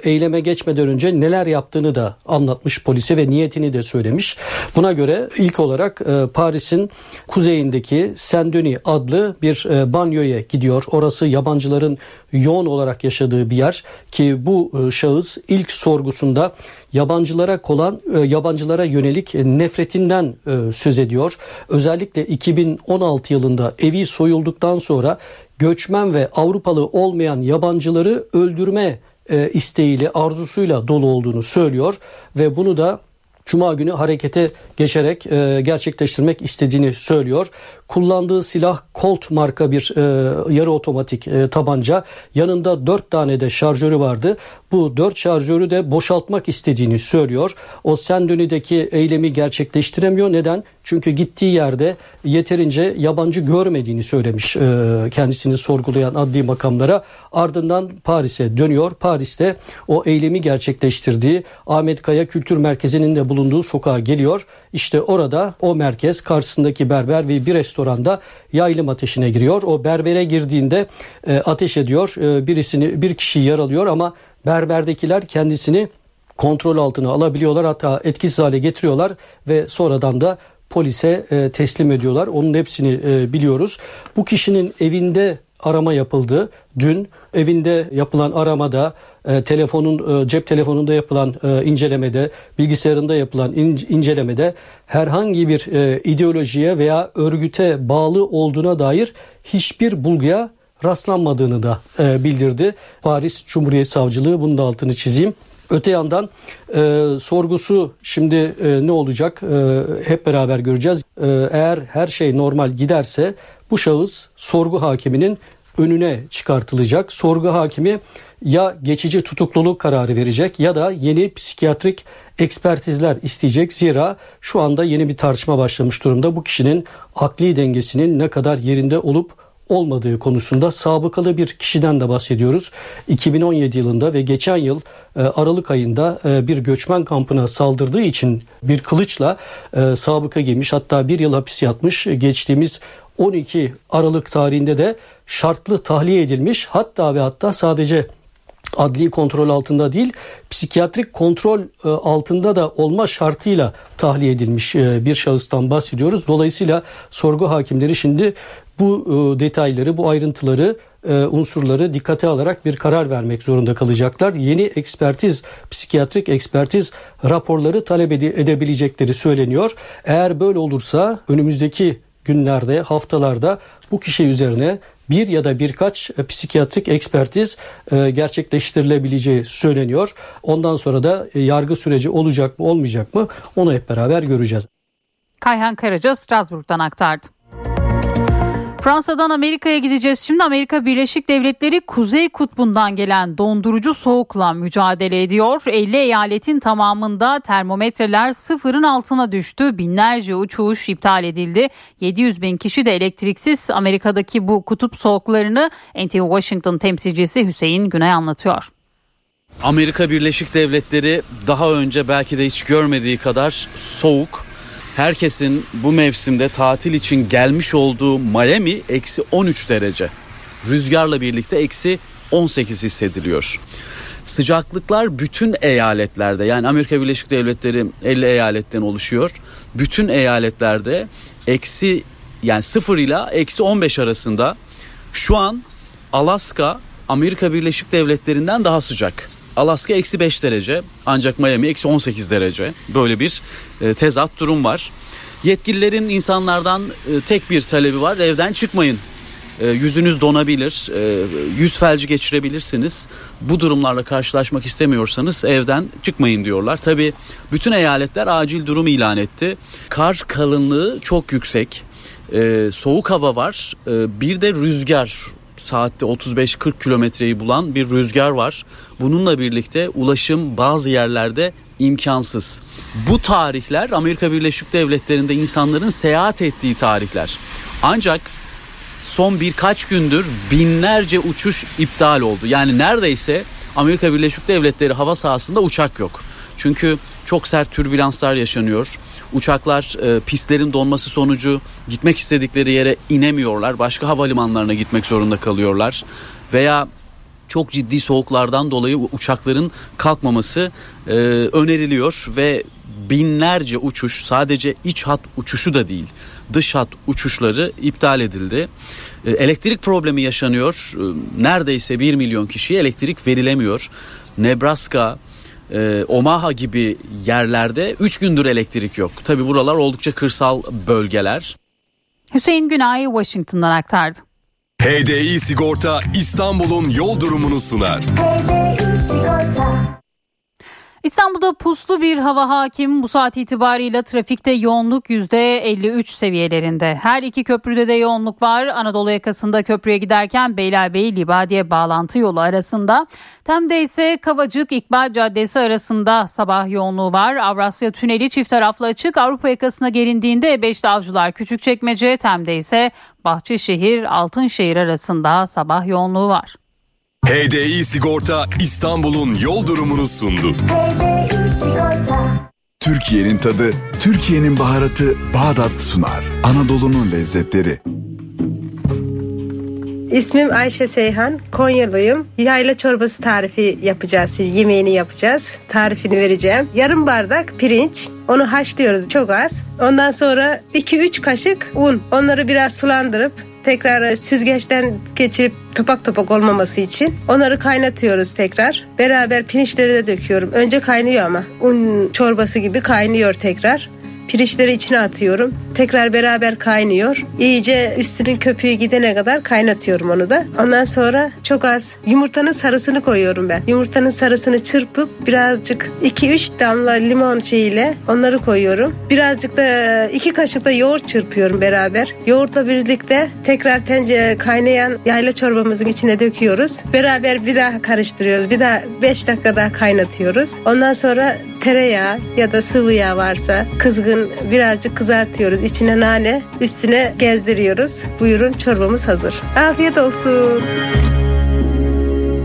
eyleme geçmeden önce neler yaptığını da anlatmış polise ve niyetini de söylemiş. Buna göre ilk olarak e, Paris'in kuzeyindeki Saint-Denis adlı bir e, banyoya gidiyor. Orası yabancıların yoğun olarak yaşadığı bir yer ki bu şahıs ilk sorgusunda yabancılara kolan yabancılara yönelik nefretinden söz ediyor. Özellikle 2016 yılında evi soyulduktan sonra göçmen ve Avrupalı olmayan yabancıları öldürme e, isteğiyle, arzusuyla dolu olduğunu söylüyor. Ve bunu da Cuma günü harekete geçerek e, gerçekleştirmek istediğini söylüyor. Kullandığı silah Colt marka bir e, yarı otomatik e, tabanca. Yanında dört tane de şarjörü vardı. Bu dört şarjörü de boşaltmak istediğini söylüyor. O Sendoni'deki eylemi gerçekleştiremiyor. Neden? Çünkü gittiği yerde yeterince yabancı görmediğini söylemiş e, kendisini sorgulayan adli makamlara. Ardından Paris'e dönüyor. Paris'te o eylemi gerçekleştirdiği Ahmet Kaya Kültür Merkezi'nin de bulunduğu sokağa geliyor. İşte orada o merkez karşısındaki berber ve bir restoranda yaylım ateşine giriyor. O berbere girdiğinde e, ateş ediyor. E, birisini bir kişi yaralıyor ama berberdekiler kendisini kontrol altına alabiliyorlar. Hatta etkisiz hale getiriyorlar ve sonradan da polise e, teslim ediyorlar. Onun hepsini e, biliyoruz. Bu kişinin evinde arama yapıldı. Dün evinde yapılan aramada e, telefonun e, cep telefonunda yapılan e, incelemede, bilgisayarında yapılan in, incelemede herhangi bir e, ideolojiye veya örgüte bağlı olduğuna dair hiçbir bulguya rastlanmadığını da e, bildirdi. Paris Cumhuriyet Savcılığı bunun da altını çizeyim. Öte yandan e, sorgusu şimdi e, ne olacak e, hep beraber göreceğiz. E, eğer her şey normal giderse bu şahıs sorgu hakiminin önüne çıkartılacak. Sorgu hakimi ya geçici tutukluluk kararı verecek ya da yeni psikiyatrik ekspertizler isteyecek. Zira şu anda yeni bir tartışma başlamış durumda. Bu kişinin akli dengesinin ne kadar yerinde olup olmadığı konusunda sabıkalı bir kişiden de bahsediyoruz. 2017 yılında ve geçen yıl e, Aralık ayında e, bir göçmen kampına saldırdığı için bir kılıçla e, sabıka giymiş hatta bir yıl hapis yatmış. Geçtiğimiz 12 Aralık tarihinde de şartlı tahliye edilmiş hatta ve hatta sadece adli kontrol altında değil psikiyatrik kontrol e, altında da olma şartıyla tahliye edilmiş e, bir şahıstan bahsediyoruz. Dolayısıyla sorgu hakimleri şimdi bu e, detayları, bu ayrıntıları unsurları dikkate alarak bir karar vermek zorunda kalacaklar. Yeni ekspertiz, psikiyatrik ekspertiz raporları talep edebilecekleri söyleniyor. Eğer böyle olursa önümüzdeki günlerde, haftalarda bu kişi üzerine bir ya da birkaç e, psikiyatrik ekspertiz e, gerçekleştirilebileceği söyleniyor. Ondan sonra da e, yargı süreci olacak mı olmayacak mı onu hep beraber göreceğiz.
Kayhan Karaca Strasbourg'dan aktardı. Fransa'dan Amerika'ya gideceğiz. Şimdi Amerika Birleşik Devletleri Kuzey Kutbu'ndan gelen dondurucu soğukla mücadele ediyor. 50 eyaletin tamamında termometreler sıfırın altına düştü. Binlerce uçuş iptal edildi. 700 bin kişi de elektriksiz. Amerika'daki bu kutup soğuklarını NTV Washington temsilcisi Hüseyin Günay anlatıyor.
Amerika Birleşik Devletleri daha önce belki de hiç görmediği kadar soğuk herkesin bu mevsimde tatil için gelmiş olduğu Miami eksi 13 derece. Rüzgarla birlikte eksi 18 hissediliyor. Sıcaklıklar bütün eyaletlerde yani Amerika Birleşik Devletleri 50 eyaletten oluşuyor. Bütün eyaletlerde eksi yani 0 ile eksi 15 arasında şu an Alaska Amerika Birleşik Devletleri'nden daha sıcak. Alaska eksi 5 derece ancak Miami eksi 18 derece böyle bir e, tezat durum var. Yetkililerin insanlardan e, tek bir talebi var evden çıkmayın. E, yüzünüz donabilir, e, yüz felci geçirebilirsiniz. Bu durumlarla karşılaşmak istemiyorsanız evden çıkmayın diyorlar. Tabi bütün eyaletler acil durum ilan etti. Kar kalınlığı çok yüksek. E, soğuk hava var. E, bir de rüzgar saatte 35-40 kilometreyi bulan bir rüzgar var. Bununla birlikte ulaşım bazı yerlerde imkansız. Bu tarihler Amerika Birleşik Devletleri'nde insanların seyahat ettiği tarihler. Ancak son birkaç gündür binlerce uçuş iptal oldu. Yani neredeyse Amerika Birleşik Devletleri hava sahasında uçak yok. Çünkü çok sert türbülanslar yaşanıyor. Uçaklar e, pistlerin donması sonucu gitmek istedikleri yere inemiyorlar. Başka havalimanlarına gitmek zorunda kalıyorlar. Veya çok ciddi soğuklardan dolayı uçakların kalkmaması e, öneriliyor ve binlerce uçuş sadece iç hat uçuşu da değil dış hat uçuşları iptal edildi. E, elektrik problemi yaşanıyor. E, neredeyse 1 milyon kişiye elektrik verilemiyor. Nebraska, e, Omaha gibi yerlerde 3 gündür elektrik yok. Tabi buralar oldukça kırsal bölgeler.
Hüseyin Günay Washington'dan aktardı.
HDI Sigorta İstanbul'un yol durumunu sunar. HDI Sigorta
İstanbul'da puslu bir hava hakim bu saat itibarıyla trafikte yoğunluk %53 seviyelerinde. Her iki köprüde de yoğunluk var. Anadolu yakasında köprüye giderken Beylerbeyi Libadiye bağlantı yolu arasında. Tem'de ise Kavacık İkbal Caddesi arasında sabah yoğunluğu var. Avrasya Tüneli çift taraflı açık. Avrupa yakasına gelindiğinde E5'te Avcılar Küçükçekmece, Tem'de ise Bahçeşehir Altınşehir arasında sabah yoğunluğu var.
HDI Sigorta İstanbul'un yol durumunu sundu. Türkiye'nin tadı, Türkiye'nin baharatı Bağdat sunar. Anadolu'nun lezzetleri.
İsmim Ayşe Seyhan, Konyalıyım. Yayla çorbası tarifi yapacağız, yemeğini yapacağız. Tarifini vereceğim. Yarım bardak pirinç, onu haşlıyoruz çok az. Ondan sonra 2-3 kaşık un. Onları biraz sulandırıp tekrar süzgeçten geçirip topak topak olmaması için onları kaynatıyoruz tekrar. Beraber pirinçleri de döküyorum. Önce kaynıyor ama un çorbası gibi kaynıyor tekrar. Pirinçleri içine atıyorum. Tekrar beraber kaynıyor. İyice üstünün köpüğü gidene kadar kaynatıyorum onu da. Ondan sonra çok az yumurtanın sarısını koyuyorum ben. Yumurtanın sarısını çırpıp birazcık 2-3 damla limon şeyiyle onları koyuyorum. Birazcık da 2 kaşık da yoğurt çırpıyorum beraber. Yoğurtla birlikte tekrar tencere kaynayan yayla çorbamızın içine döküyoruz. Beraber bir daha karıştırıyoruz. Bir daha 5 dakika daha kaynatıyoruz. Ondan sonra tereyağı ya da sıvı yağ varsa kızgın birazcık kızartıyoruz. İçine nane, üstüne gezdiriyoruz. Buyurun çorbamız hazır. Afiyet olsun.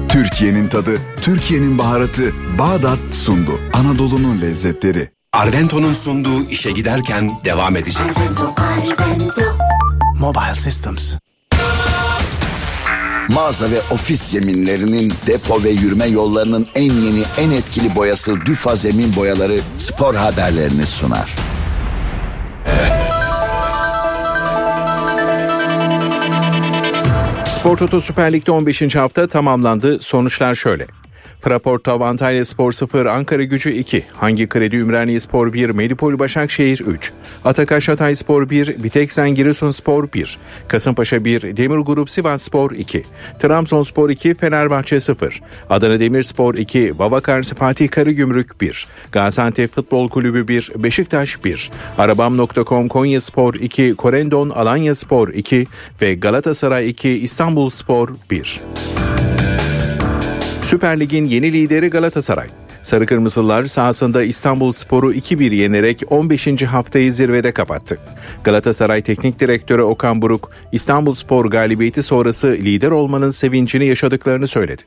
Türkiye'nin tadı, Türkiye'nin baharatı Bağdat sundu. Anadolu'nun lezzetleri.
Arvento'nun sunduğu işe giderken devam edecek.
Mobile Systems. Mağaza ve ofis zeminlerinin depo ve yürüme yollarının en yeni en etkili boyası Düfa Zemin Boyaları spor haberlerini sunar.
Spor Toto Süper Lig'de 15. hafta tamamlandı. Sonuçlar şöyle. Fraport Antalya Spor 0, Ankara Gücü 2, Hangi Kredi? Ümraniye Spor 1, Medipol Başakşehir 3, Atakaş Hatay Spor 1, Biteksen Giresun Spor 1, Kasımpaşa 1, Demir Grup Sivas Spor 2, Trabzonspor 2, Fenerbahçe 0, Adana Demirspor 2, Babakars Fatih Karagümrük 1, Gaziantep Futbol Kulübü 1, Beşiktaş 1, Arabam.com Konya Spor 2, Korendon Alanya Spor 2 ve Galatasaray 2, İstanbul Spor 1. Süper Lig'in yeni lideri Galatasaray. Sarı Kırmızılar sahasında İstanbul Sporu 2-1 yenerek 15. haftayı zirvede kapattı. Galatasaray Teknik Direktörü Okan Buruk, İstanbul Spor galibiyeti sonrası lider olmanın sevincini yaşadıklarını söyledi.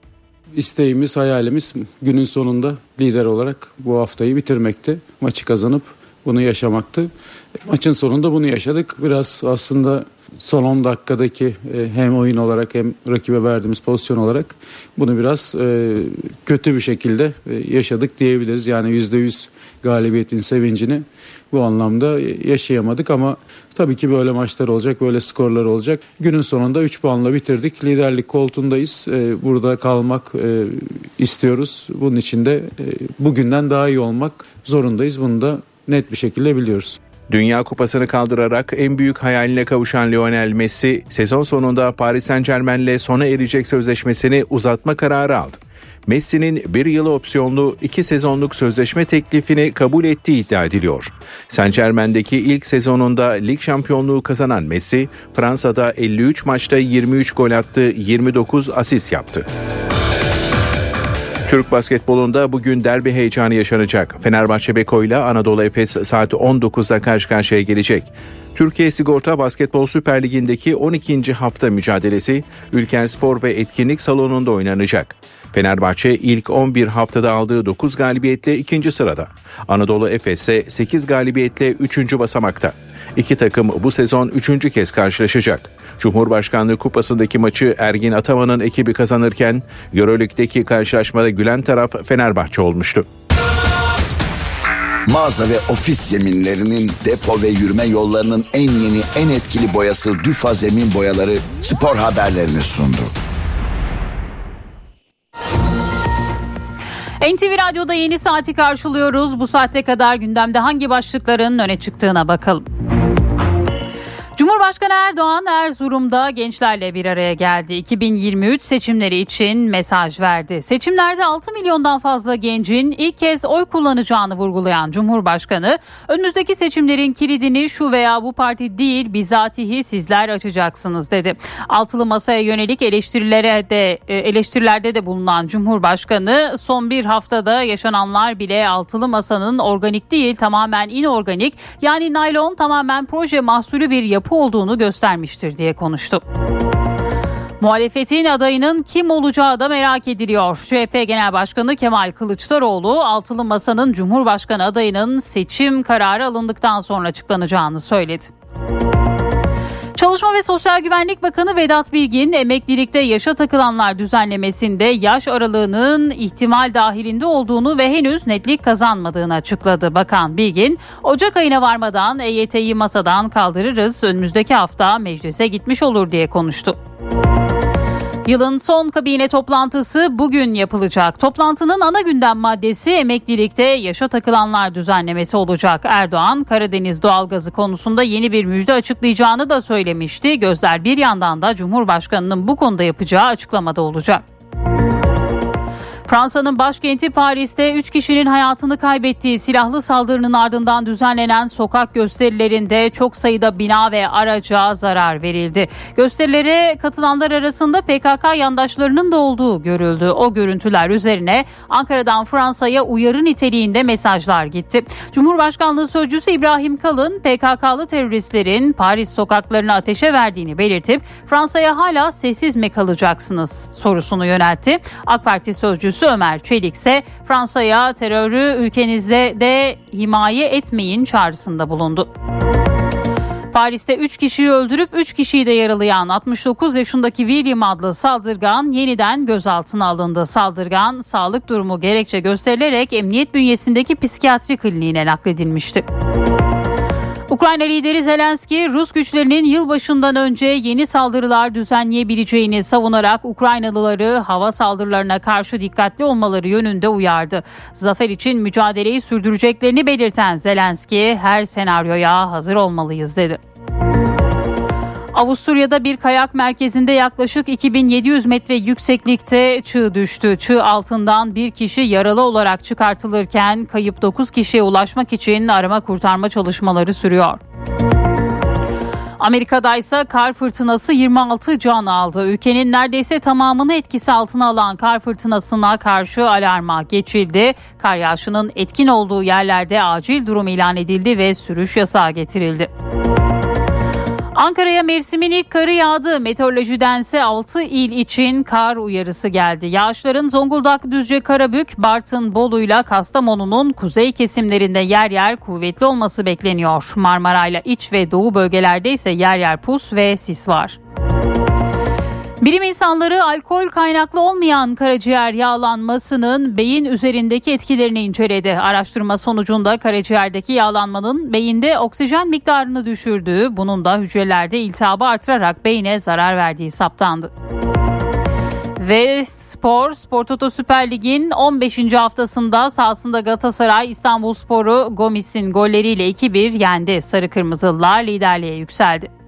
İsteğimiz, hayalimiz günün sonunda lider olarak bu haftayı bitirmekti. Maçı kazanıp bunu yaşamaktı. Maçın sonunda bunu yaşadık. Biraz aslında son 10 dakikadaki e, hem oyun olarak hem rakibe verdiğimiz pozisyon olarak bunu biraz e, kötü bir şekilde e, yaşadık diyebiliriz. Yani %100 galibiyetin sevincini bu anlamda yaşayamadık ama tabii ki böyle maçlar olacak, böyle skorlar olacak. Günün sonunda 3 puanla bitirdik. Liderlik koltuğundayız. Burada kalmak istiyoruz. Bunun için de bugünden daha iyi olmak zorundayız. Bunu da net bir şekilde biliyoruz.
Dünya Kupası'nı kaldırarak en büyük hayaline kavuşan Lionel Messi, sezon sonunda Paris Saint Germain'le sona erecek sözleşmesini uzatma kararı aldı. Messi'nin bir yıl opsiyonlu iki sezonluk sözleşme teklifini kabul ettiği iddia ediliyor. Saint Germain'deki ilk sezonunda lig şampiyonluğu kazanan Messi, Fransa'da 53 maçta 23 gol attı, 29 asist yaptı. Türk basketbolunda bugün derbi heyecanı yaşanacak. Fenerbahçe Beko ile Anadolu Efes saat 19'da karşı karşıya gelecek. Türkiye Sigorta Basketbol Süper Ligi'ndeki 12. hafta mücadelesi Ülker Spor ve Etkinlik Salonu'nda oynanacak. Fenerbahçe ilk 11 haftada aldığı 9 galibiyetle ikinci sırada. Anadolu Efes ise 8 galibiyetle 3. basamakta. İki takım bu sezon üçüncü kez karşılaşacak. Cumhurbaşkanlığı Kupası'ndaki maçı Ergin Ataman'ın ekibi kazanırken Euroleague'deki karşılaşmada gülen taraf Fenerbahçe olmuştu.
Mağaza ve ofis zeminlerinin depo ve yürüme yollarının en yeni en etkili boyası Düfa Zemin Boyaları spor haberlerini sundu.
NTV Radyo'da yeni saati karşılıyoruz. Bu saate kadar gündemde hangi başlıkların öne çıktığına bakalım. Cumhurbaşkanı Erdoğan Erzurum'da gençlerle bir araya geldi. 2023 seçimleri için mesaj verdi. Seçimlerde 6 milyondan fazla gencin ilk kez oy kullanacağını vurgulayan Cumhurbaşkanı, önümüzdeki seçimlerin kilidini şu veya bu parti değil bizatihi sizler açacaksınız dedi. Altılı masaya yönelik eleştirilere de e, eleştirilerde de bulunan Cumhurbaşkanı son bir haftada yaşananlar bile altılı masanın organik değil tamamen inorganik yani naylon tamamen proje mahsulü bir yapı olduğunu göstermiştir diye konuştu. Muhalefetin adayının kim olacağı da merak ediliyor. CHP Genel Başkanı Kemal Kılıçdaroğlu altılı masanın Cumhurbaşkanı adayının seçim kararı alındıktan sonra açıklanacağını söyledi. Çalışma ve Sosyal Güvenlik Bakanı Vedat Bilgin emeklilikte yaşa takılanlar düzenlemesinde yaş aralığının ihtimal dahilinde olduğunu ve henüz netlik kazanmadığını açıkladı. Bakan Bilgin, Ocak ayına varmadan EYT'yi masadan kaldırırız, önümüzdeki hafta meclise gitmiş olur diye konuştu. Yılın son kabine toplantısı bugün yapılacak. Toplantının ana gündem maddesi emeklilikte yaşa takılanlar düzenlemesi olacak. Erdoğan Karadeniz doğalgazı konusunda yeni bir müjde açıklayacağını da söylemişti. Gözler bir yandan da Cumhurbaşkanı'nın bu konuda yapacağı açıklamada olacak. Fransa'nın başkenti Paris'te 3 kişinin hayatını kaybettiği silahlı saldırının ardından düzenlenen sokak gösterilerinde çok sayıda bina ve araca zarar verildi. Gösterilere katılanlar arasında PKK yandaşlarının da olduğu görüldü. O görüntüler üzerine Ankara'dan Fransa'ya uyarı niteliğinde mesajlar gitti. Cumhurbaşkanlığı Sözcüsü İbrahim Kalın PKK'lı teröristlerin Paris sokaklarını ateşe verdiğini belirtip Fransa'ya hala sessiz mi kalacaksınız sorusunu yöneltti. AK Parti Sözcüsü Ömer Çelik ise Fransa'ya terörü ülkenizde de himaye etmeyin çağrısında bulundu. Paris'te 3 kişiyi öldürüp 3 kişiyi de yaralayan 69 yaşındaki William adlı saldırgan yeniden gözaltına alındı. Saldırgan sağlık durumu gerekçe gösterilerek emniyet bünyesindeki psikiyatri kliniğine nakledilmişti. Ukrayna lideri Zelenski, Rus güçlerinin yılbaşından önce yeni saldırılar düzenleyebileceğini savunarak Ukraynalıları hava saldırılarına karşı dikkatli olmaları yönünde uyardı. Zafer için mücadeleyi sürdüreceklerini belirten Zelenski, her senaryoya hazır olmalıyız dedi. Avusturya'da bir kayak merkezinde yaklaşık 2700 metre yükseklikte çığ düştü. Çığ altından bir kişi yaralı olarak çıkartılırken kayıp 9 kişiye ulaşmak için arama kurtarma çalışmaları sürüyor. Amerika'da ise kar fırtınası 26 can aldı. Ülkenin neredeyse tamamını etkisi altına alan kar fırtınasına karşı alarma geçildi. Kar yağışının etkin olduğu yerlerde acil durum ilan edildi ve sürüş yasağı getirildi. Ankara'ya mevsimin ilk karı yağdı. Meteorolojidense 6 il için kar uyarısı geldi. Yağışların Zonguldak, Düzce, Karabük, Bartın, Bolu'yla Kastamonu'nun kuzey kesimlerinde yer yer kuvvetli olması bekleniyor. Marmara'yla iç ve doğu bölgelerde ise yer yer pus ve sis var. Bilim insanları alkol kaynaklı olmayan karaciğer yağlanmasının beyin üzerindeki etkilerini inceledi. Araştırma sonucunda karaciğerdeki yağlanmanın beyinde oksijen miktarını düşürdüğü, bunun da hücrelerde iltihabı artırarak beyne zarar verdiği saptandı. Ve spor, Spor Toto Süper Lig'in 15. haftasında sahasında Galatasaray İstanbul Sporu Gomis'in golleriyle 2-1 yendi. Sarı Kırmızılılar liderliğe yükseldi.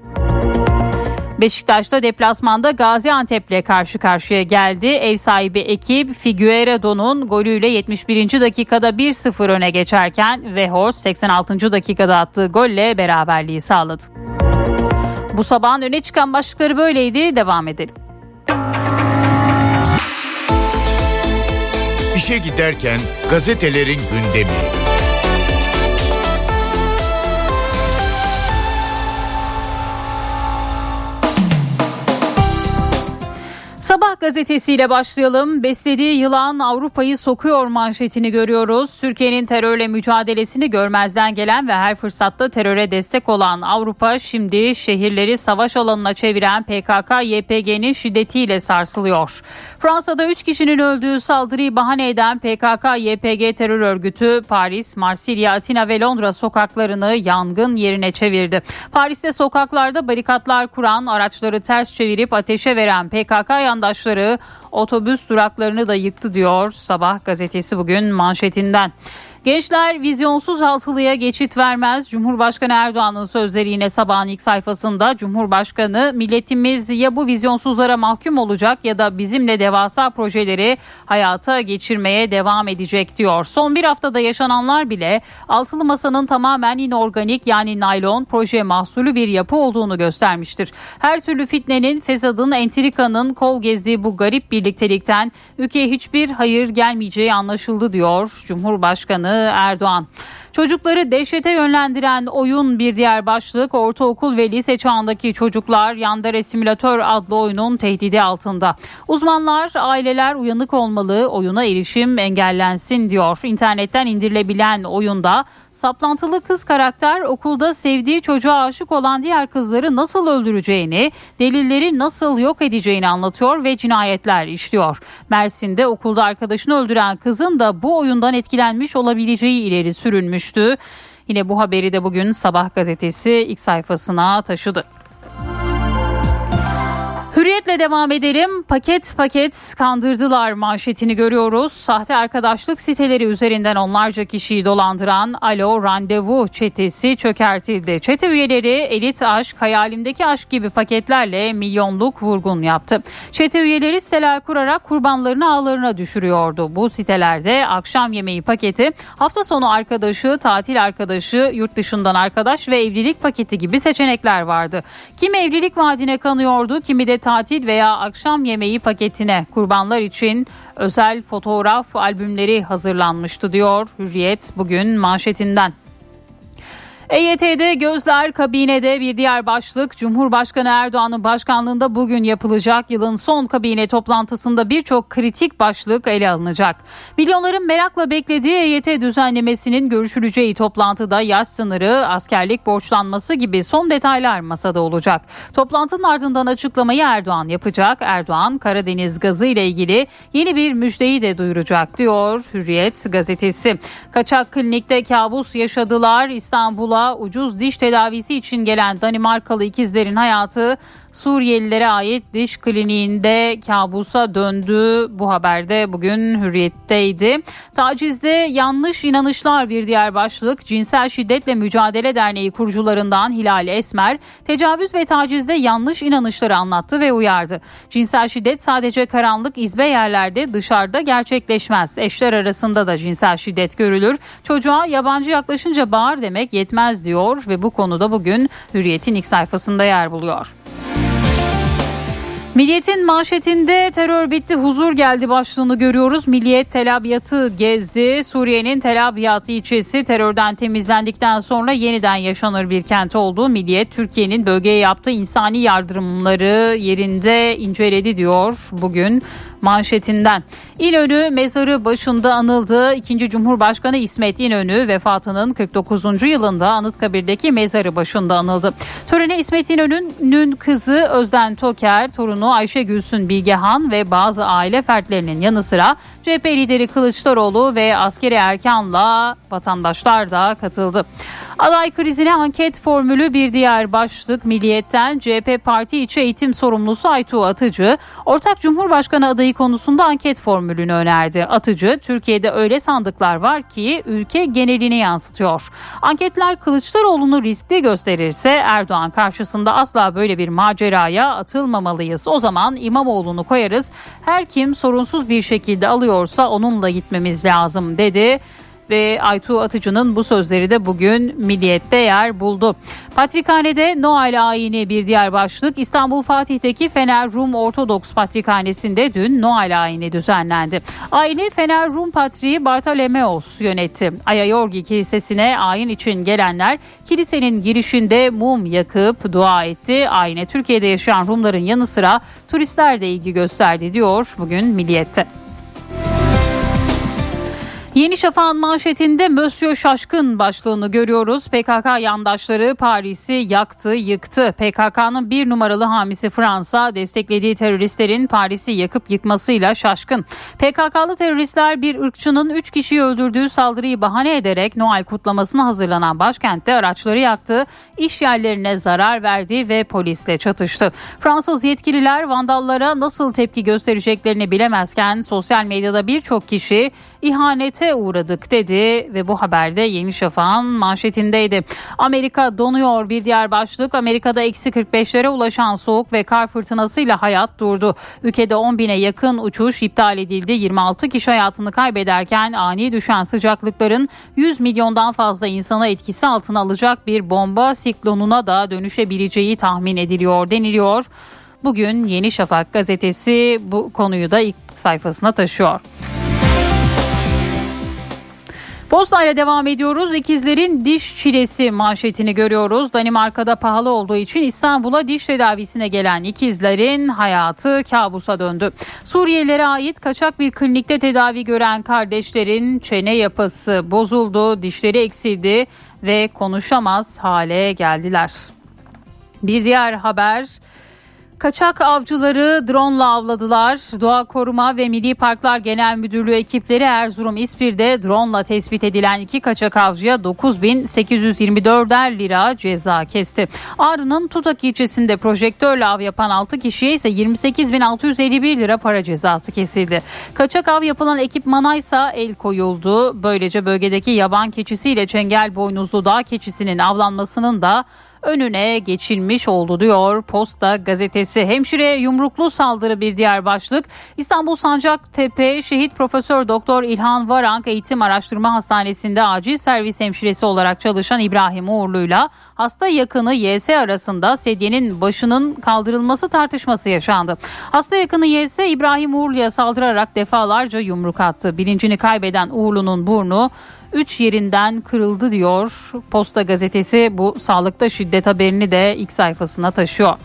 Beşiktaş'ta deplasmanda Gaziantep'le karşı karşıya geldi. Ev sahibi ekip Figueiredo'nun golüyle 71. dakikada 1-0 öne geçerken Vehors 86. dakikada attığı golle beraberliği sağladı. Bu sabahın öne çıkan başlıkları böyleydi. Devam edelim.
İşe giderken gazetelerin gündemi.
Sabah gazetesiyle başlayalım. Beslediği yılan Avrupa'yı sokuyor manşetini görüyoruz. Türkiye'nin terörle mücadelesini görmezden gelen ve her fırsatta teröre destek olan Avrupa şimdi şehirleri savaş alanına çeviren PKK-YPG'nin şiddetiyle sarsılıyor. Fransa'da 3 kişinin öldüğü saldırıyı bahane eden PKK-YPG terör örgütü Paris, Marsilya, Atina ve Londra sokaklarını yangın yerine çevirdi. Paris'te sokaklarda barikatlar kuran, araçları ters çevirip ateşe veren PKK yandaşları otobüs duraklarını da yıktı diyor Sabah gazetesi bugün manşetinden. Gençler vizyonsuz altılıya geçit vermez. Cumhurbaşkanı Erdoğan'ın sözleri yine sabahın ilk sayfasında Cumhurbaşkanı milletimiz ya bu vizyonsuzlara mahkum olacak ya da bizimle devasa projeleri hayata geçirmeye devam edecek diyor. Son bir haftada yaşananlar bile altılı masanın tamamen inorganik yani naylon proje mahsulü bir yapı olduğunu göstermiştir. Her türlü fitnenin, fesadın, entrikanın kol gezdiği bu garip birliktelikten ülkeye hiçbir hayır gelmeyeceği anlaşıldı diyor Cumhurbaşkanı Erdoğan. Çocukları dehşete yönlendiren oyun bir diğer başlık ortaokul ve lise çağındaki çocuklar Yandere Simülatör adlı oyunun tehdidi altında. Uzmanlar aileler uyanık olmalı oyuna erişim engellensin diyor. İnternetten indirilebilen oyunda saplantılı kız karakter okulda sevdiği çocuğa aşık olan diğer kızları nasıl öldüreceğini, delilleri nasıl yok edeceğini anlatıyor ve cinayetler işliyor. Mersin'de okulda arkadaşını öldüren kızın da bu oyundan etkilenmiş olabileceği ileri sürülmüştü. Yine bu haberi de bugün Sabah gazetesi ilk sayfasına taşıdı. Hürriyetle devam edelim. Paket paket kandırdılar manşetini görüyoruz. Sahte arkadaşlık siteleri üzerinden onlarca kişiyi dolandıran Alo Randevu çetesi çökertildi. Çete üyeleri elit aşk, hayalimdeki aşk gibi paketlerle milyonluk vurgun yaptı. Çete üyeleri siteler kurarak kurbanlarını ağlarına düşürüyordu. Bu sitelerde akşam yemeği paketi, hafta sonu arkadaşı, tatil arkadaşı, yurt dışından arkadaş ve evlilik paketi gibi seçenekler vardı. Kim evlilik vaadine kanıyordu, kimi de tatil veya akşam yemeği paketine kurbanlar için özel fotoğraf albümleri hazırlanmıştı diyor Hürriyet bugün manşetinden. EYT'de gözler kabinede bir diğer başlık Cumhurbaşkanı Erdoğan'ın başkanlığında bugün yapılacak yılın son kabine toplantısında birçok kritik başlık ele alınacak. Milyonların merakla beklediği EYT düzenlemesinin görüşüleceği toplantıda yaş sınırı, askerlik borçlanması gibi son detaylar masada olacak. Toplantının ardından açıklamayı Erdoğan yapacak. Erdoğan Karadeniz gazı ile ilgili yeni bir müjdeyi de duyuracak diyor Hürriyet gazetesi. Kaçak klinikte kabus yaşadılar. İstanbul'a ucuz diş tedavisi için gelen Danimarkalı ikizlerin hayatı Suriyelilere ait diş kliniğinde kabusa döndü. Bu haberde bugün hürriyetteydi. Tacizde yanlış inanışlar bir diğer başlık. Cinsel Şiddetle Mücadele Derneği kurucularından Hilal Esmer, tecavüz ve tacizde yanlış inanışları anlattı ve uyardı. Cinsel şiddet sadece karanlık izbe yerlerde dışarıda gerçekleşmez. Eşler arasında da cinsel şiddet görülür. Çocuğa yabancı yaklaşınca bağır demek yetmez diyor ve bu konuda bugün Hürriyet'in ilk sayfasında yer buluyor. Milliyet'in manşetinde terör bitti huzur geldi başlığını görüyoruz. Milliyet Tel Abyad'ı gezdi. Suriye'nin Tel Abyad ilçesi terörden temizlendikten sonra yeniden yaşanır bir kent oldu. Milliyet Türkiye'nin bölgeye yaptığı insani yardımları yerinde inceledi diyor bugün manşetinden. İnönü mezarı başında anıldı. İkinci Cumhurbaşkanı İsmet İnönü vefatının 49. yılında Anıtkabir'deki mezarı başında anıldı. Törene İsmet İnönü'nün kızı Özden Toker, torunu Ayşe Gülsün Bilgehan ve bazı aile fertlerinin yanı sıra CHP lideri Kılıçdaroğlu ve askeri erkanla vatandaşlar da katıldı. Aday krizine anket formülü bir diğer başlık Milliyet'ten CHP Parti içi eğitim sorumlusu Aytuğ Atıcı, ortak Cumhurbaşkanı adayı konusunda anket formülünü önerdi. Atıcı, Türkiye'de öyle sandıklar var ki ülke genelini yansıtıyor. Anketler Kılıçdaroğlu'nu riskli gösterirse Erdoğan karşısında asla böyle bir maceraya atılmamalıyız. O zaman İmamoğlu'nu koyarız. Her kim sorunsuz bir şekilde alıyorsa onunla gitmemiz lazım dedi ve Aytuğ Atıcı'nın bu sözleri de bugün Milliyet'te yer buldu. Patrikhanede Noel ayini bir diğer başlık İstanbul Fatih'teki Fener Rum Ortodoks Patrikhanesi'nde dün Noel ayini düzenlendi. Ayini Fener Rum Patriği Bartolomeos yönetti. Ayayorgi Kilisesi'ne ayin için gelenler kilisenin girişinde mum yakıp dua etti. Ayine Türkiye'de yaşayan Rumların yanı sıra turistler de ilgi gösterdi diyor bugün Milliyet'te. Yeni Şafak'ın manşetinde Mösyö Şaşkın başlığını görüyoruz. PKK yandaşları Paris'i yaktı, yıktı. PKK'nın bir numaralı hamisi Fransa desteklediği teröristlerin Paris'i yakıp yıkmasıyla şaşkın. PKK'lı teröristler bir ırkçının 3 kişiyi öldürdüğü saldırıyı bahane ederek Noel kutlamasına hazırlanan başkentte araçları yaktı, iş yerlerine zarar verdi ve polisle çatıştı. Fransız yetkililer vandallara nasıl tepki göstereceklerini bilemezken sosyal medyada birçok kişi ihanete uğradık dedi ve bu haberde Yeni Şafak'ın manşetindeydi. Amerika donuyor bir diğer başlık. Amerika'da eksi 45'lere ulaşan soğuk ve kar fırtınasıyla hayat durdu. Ülkede 10 bine yakın uçuş iptal edildi. 26 kişi hayatını kaybederken ani düşen sıcaklıkların 100 milyondan fazla insana etkisi altına alacak bir bomba siklonuna da dönüşebileceği tahmin ediliyor deniliyor. Bugün Yeni Şafak gazetesi bu konuyu da ilk sayfasına taşıyor. Posta ile devam ediyoruz. İkizlerin diş çilesi manşetini görüyoruz. Danimarka'da pahalı olduğu için İstanbul'a diş tedavisine gelen ikizlerin hayatı kabusa döndü. Suriyelilere ait kaçak bir klinikte tedavi gören kardeşlerin çene yapısı bozuldu, dişleri eksildi ve konuşamaz hale geldiler. Bir diğer haber Kaçak avcıları drone avladılar. Doğa Koruma ve Milli Parklar Genel Müdürlüğü ekipleri Erzurum İspir'de drone tespit edilen iki kaçak avcıya 9824'er lira ceza kesti. Ağrı'nın Tutak ilçesinde projektörle av yapan 6 kişiye ise 28651 lira para cezası kesildi. Kaçak av yapılan ekipmana ise el koyuldu. Böylece bölgedeki yaban keçisiyle çengel boynuzlu dağ keçisinin avlanmasının da önüne geçilmiş oldu diyor Posta gazetesi. Hemşire yumruklu saldırı bir diğer başlık. İstanbul Sancaktepe Şehit Profesör Doktor İlhan Varank Eğitim Araştırma Hastanesi'nde acil servis hemşiresi olarak çalışan İbrahim Uğurlu'yla hasta yakını YS arasında sedyenin başının kaldırılması tartışması yaşandı. Hasta yakını YS İbrahim Uğurlu'ya saldırarak defalarca yumruk attı. Bilincini kaybeden Uğurlu'nun burnu 3 yerinden kırıldı diyor. Posta gazetesi bu sağlıkta şiddet haberini de ilk sayfasına taşıyor.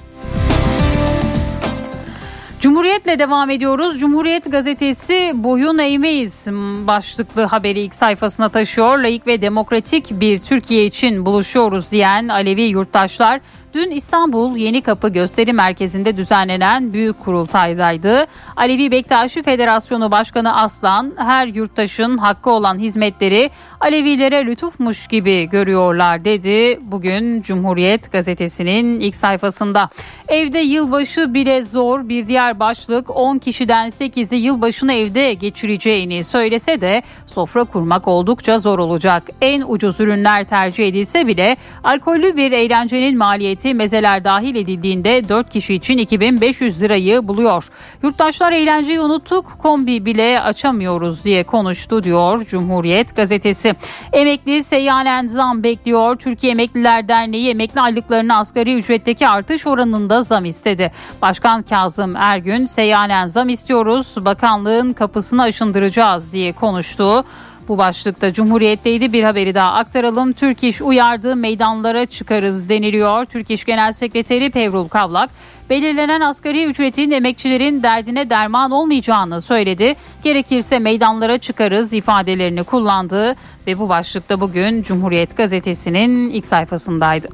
Cumhuriyetle devam ediyoruz. Cumhuriyet gazetesi boyun eğmeyiz başlıklı haberi ilk sayfasına taşıyor. Layık ve demokratik bir Türkiye için buluşuyoruz diyen Alevi yurttaşlar Dün İstanbul Yeni Kapı Gösteri Merkezi'nde düzenlenen büyük kurultaydaydı. Alevi Bektaşi Federasyonu Başkanı Aslan her yurttaşın hakkı olan hizmetleri Alevilere lütufmuş gibi görüyorlar dedi. Bugün Cumhuriyet gazetesinin ilk sayfasında. Evde yılbaşı bile zor bir diğer başlık 10 kişiden 8'i yılbaşını evde geçireceğini söylese de sofra kurmak oldukça zor olacak. En ucuz ürünler tercih edilse bile alkollü bir eğlencenin maliyeti maliyeti mezeler dahil edildiğinde 4 kişi için 2500 lirayı buluyor. Yurttaşlar eğlenceyi unuttuk kombi bile açamıyoruz diye konuştu diyor Cumhuriyet gazetesi. Emekli seyyanen zam bekliyor. Türkiye Emekliler Derneği emekli aylıklarına asgari ücretteki artış oranında zam istedi. Başkan Kazım Ergün seyyanen zam istiyoruz bakanlığın kapısını aşındıracağız diye konuştu. Bu başlıkta Cumhuriyet'teydi bir haberi daha aktaralım. Türk İş uyardığı meydanlara çıkarız deniliyor. Türk İş Genel Sekreteri Pevrul Kavlak belirlenen asgari ücretin emekçilerin derdine derman olmayacağını söyledi. Gerekirse meydanlara çıkarız ifadelerini kullandı ve bu başlıkta bugün Cumhuriyet Gazetesi'nin ilk sayfasındaydı.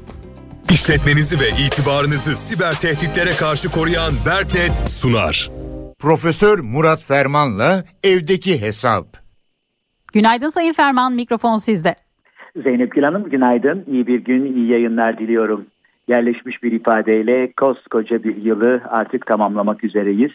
İşletmenizi ve itibarınızı siber tehditlere karşı koruyan Berknet sunar.
Profesör Murat Ferman'la evdeki hesap.
Günaydın Sayın Ferman, mikrofon sizde.
Zeynep Gül Hanım günaydın. İyi bir gün, iyi yayınlar diliyorum. Yerleşmiş bir ifadeyle koskoca bir yılı artık tamamlamak üzereyiz.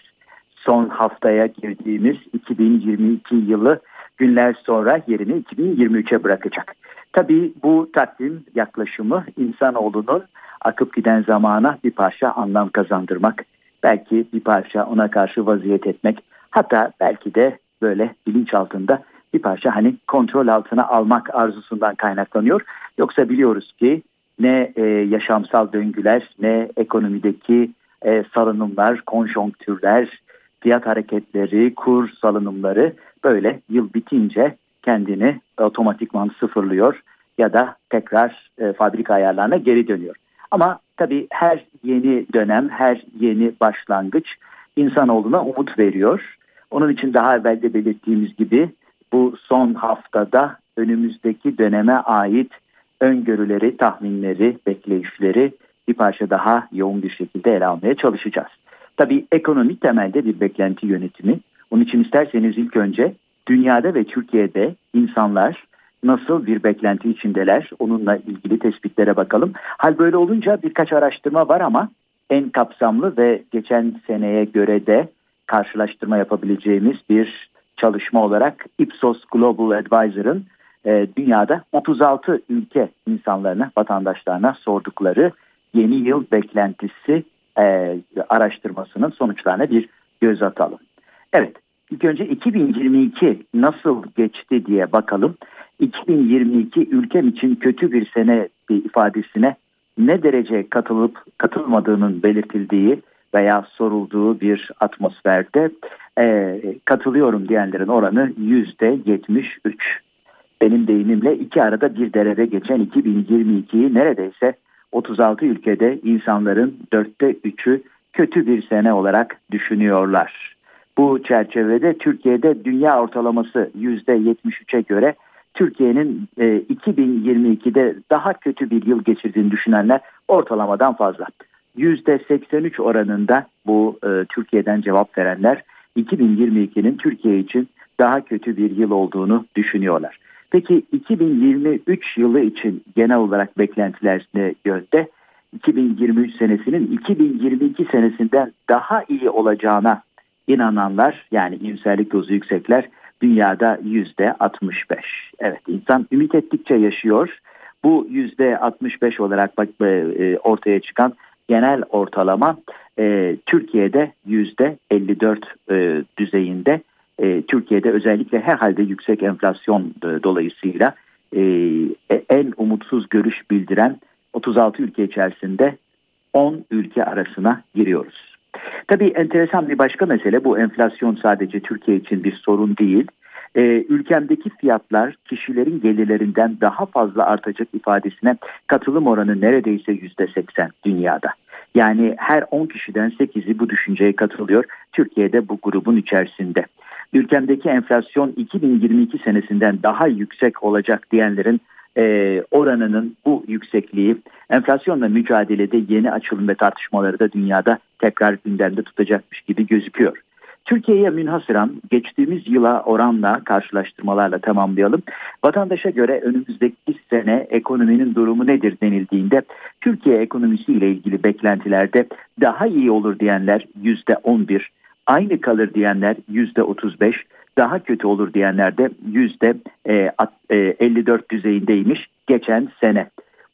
Son haftaya girdiğimiz 2022 yılı günler sonra yerini 2023'e bırakacak. Tabii bu takvim yaklaşımı insanoğlunun akıp giden zamana bir parça anlam kazandırmak, belki bir parça ona karşı vaziyet etmek, hatta belki de böyle bilinç altında bir parça hani kontrol altına almak arzusundan kaynaklanıyor. Yoksa biliyoruz ki ne e, yaşamsal döngüler ne ekonomideki e, salınımlar, konjonktürler, fiyat hareketleri, kur salınımları böyle yıl bitince kendini otomatikman sıfırlıyor ya da tekrar e, fabrika ayarlarına geri dönüyor. Ama tabii her yeni dönem, her yeni başlangıç insanoğluna umut veriyor. Onun için daha evvel de belirttiğimiz gibi bu son haftada önümüzdeki döneme ait öngörüleri, tahminleri, bekleyişleri bir parça daha yoğun bir şekilde ele almaya çalışacağız. Tabii ekonomi temelde bir beklenti yönetimi. Onun için isterseniz ilk önce dünyada ve Türkiye'de insanlar nasıl bir beklenti içindeler onunla ilgili tespitlere bakalım. Hal böyle olunca birkaç araştırma var ama en kapsamlı ve geçen seneye göre de karşılaştırma yapabileceğimiz bir çalışma olarak Ipsos Global Advisor'ın e, dünyada 36 ülke insanlarına, vatandaşlarına sordukları yeni yıl beklentisi e, araştırmasının sonuçlarına bir göz atalım. Evet, ilk önce 2022 nasıl geçti diye bakalım. 2022 ülkem için kötü bir sene bir ifadesine ne derece katılıp katılmadığının belirtildiği veya sorulduğu bir atmosferde e, katılıyorum diyenlerin oranı yüzde 73. Benim deyimimle iki arada bir derede geçen 2022'yi neredeyse 36 ülkede insanların dörtte üçü kötü bir sene olarak düşünüyorlar. Bu çerçevede Türkiye'de dünya ortalaması yüzde 73'e göre Türkiye'nin e, 2022'de daha kötü bir yıl geçirdiğini düşünenler ortalamadan fazla. %83 oranında bu e, Türkiye'den cevap verenler 2022'nin Türkiye için daha kötü bir yıl olduğunu düşünüyorlar. Peki 2023 yılı için genel olarak beklentiler ne yönde? 2023 senesinin 2022 senesinden daha iyi olacağına inananlar yani iyimserlik dozu yüksekler dünyada yüzde 65. Evet insan ümit ettikçe yaşıyor. Bu yüzde 65 olarak bak, e, ortaya çıkan genel ortalama e, Türkiye'de yüzde 54 e, düzeyinde. E, Türkiye'de özellikle herhalde yüksek enflasyon e, dolayısıyla e, en umutsuz görüş bildiren 36 ülke içerisinde 10 ülke arasına giriyoruz. Tabii enteresan bir başka mesele bu enflasyon sadece Türkiye için bir sorun değil. Ee, ülkemdeki fiyatlar kişilerin gelirlerinden daha fazla artacak ifadesine katılım oranı neredeyse yüzde seksen dünyada. Yani her 10 kişiden 8'i bu düşünceye katılıyor. Türkiye'de bu grubun içerisinde. Ülkemdeki enflasyon 2022 senesinden daha yüksek olacak diyenlerin e, oranının bu yüksekliği enflasyonla mücadelede yeni açılım ve tartışmaları da dünyada tekrar gündemde tutacakmış gibi gözüküyor. Türkiye'ye münhasıran geçtiğimiz yıla oranla karşılaştırmalarla tamamlayalım. Vatandaşa göre önümüzdeki sene ekonominin durumu nedir denildiğinde Türkiye ekonomisiyle ilgili beklentilerde daha iyi olur diyenler %11, aynı kalır diyenler %35, daha kötü olur diyenler de yüzde 54 e, düzeyindeymiş geçen sene.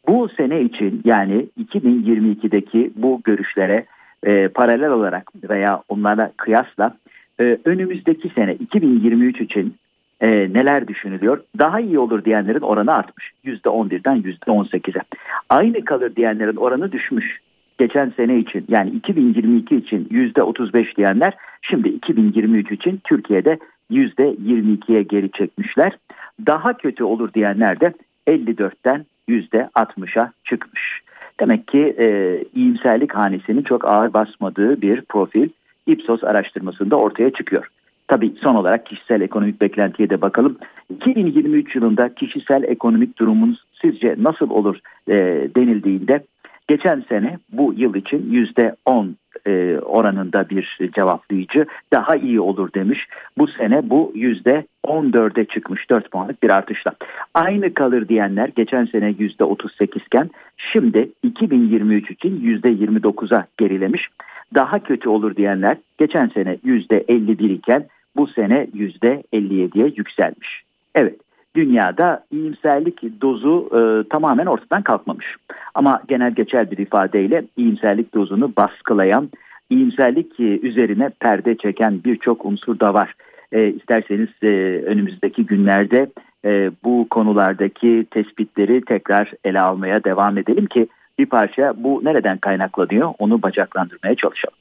Bu sene için yani 2022'deki bu görüşlere e, paralel olarak veya onlara kıyasla e, önümüzdeki sene 2023 için e, neler düşünülüyor? Daha iyi olur diyenlerin oranı artmış. %11'den %18'e. Aynı kalır diyenlerin oranı düşmüş. Geçen sene için yani 2022 için %35 diyenler şimdi 2023 için Türkiye'de %22'ye geri çekmişler. Daha kötü olur diyenler de 54'ten %60'a çıkmış. Demek ki e, iyimserlik hanesinin çok ağır basmadığı bir profil Ipsos araştırmasında ortaya çıkıyor. Tabii son olarak kişisel ekonomik beklentiye de bakalım. 2023 yılında kişisel ekonomik durumunuz sizce nasıl olur e, denildiğinde geçen sene bu yıl için yüzde 10 e, oranında bir cevaplayıcı daha iyi olur demiş. Bu sene bu yüzde 14'e çıkmış 4 puanlık bir artışla. Aynı kalır diyenler geçen sene yüzde 38 iken şimdi 2023 için yüzde 29'a gerilemiş. Daha kötü olur diyenler geçen sene yüzde 51 iken bu sene yüzde 57'ye yükselmiş. Evet dünyada iyimserlik dozu e, tamamen ortadan kalkmamış. Ama genel geçer bir ifadeyle iyimserlik dozunu baskılayan, iyimserlik e, üzerine perde çeken birçok unsur da var. E, isterseniz e, önümüzdeki günlerde e, bu konulardaki tespitleri tekrar ele almaya devam edelim ki bir parça bu nereden kaynaklanıyor onu bacaklandırmaya çalışalım.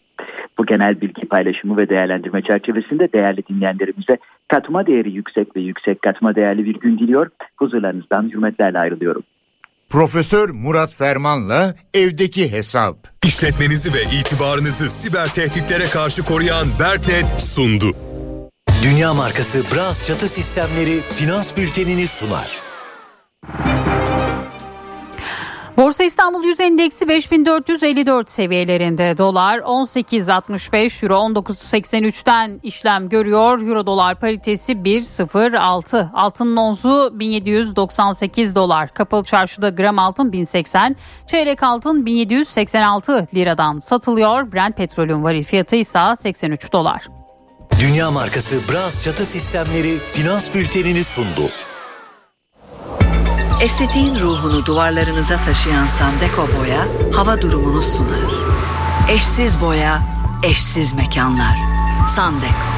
Bu genel bilgi paylaşımı ve değerlendirme çerçevesinde değerli dinleyenlerimize katma değeri yüksek ve yüksek katma değerli bir gün diliyor. Huzurlarınızdan hürmetlerle ayrılıyorum.
Profesör Murat Ferman'la evdeki hesap.
İşletmenizi ve itibarınızı siber tehditlere karşı koruyan Berknet sundu.
Dünya markası Bras çatı sistemleri finans bültenini sunar.
Borsa İstanbul Yüz Endeksi 5454 seviyelerinde dolar 18.65 euro 19.83'ten işlem görüyor. Euro dolar paritesi 1.06 altın onzu 1798 dolar kapalı çarşıda gram altın 1080 çeyrek altın 1786 liradan satılıyor. Brent petrolün varil fiyatı ise 83 dolar.
Dünya markası Bras çatı sistemleri finans bültenini sundu.
Estetiğin ruhunu duvarlarınıza taşıyan Sandeko Boya hava durumunu sunar. Eşsiz boya, eşsiz mekanlar. Sandeko.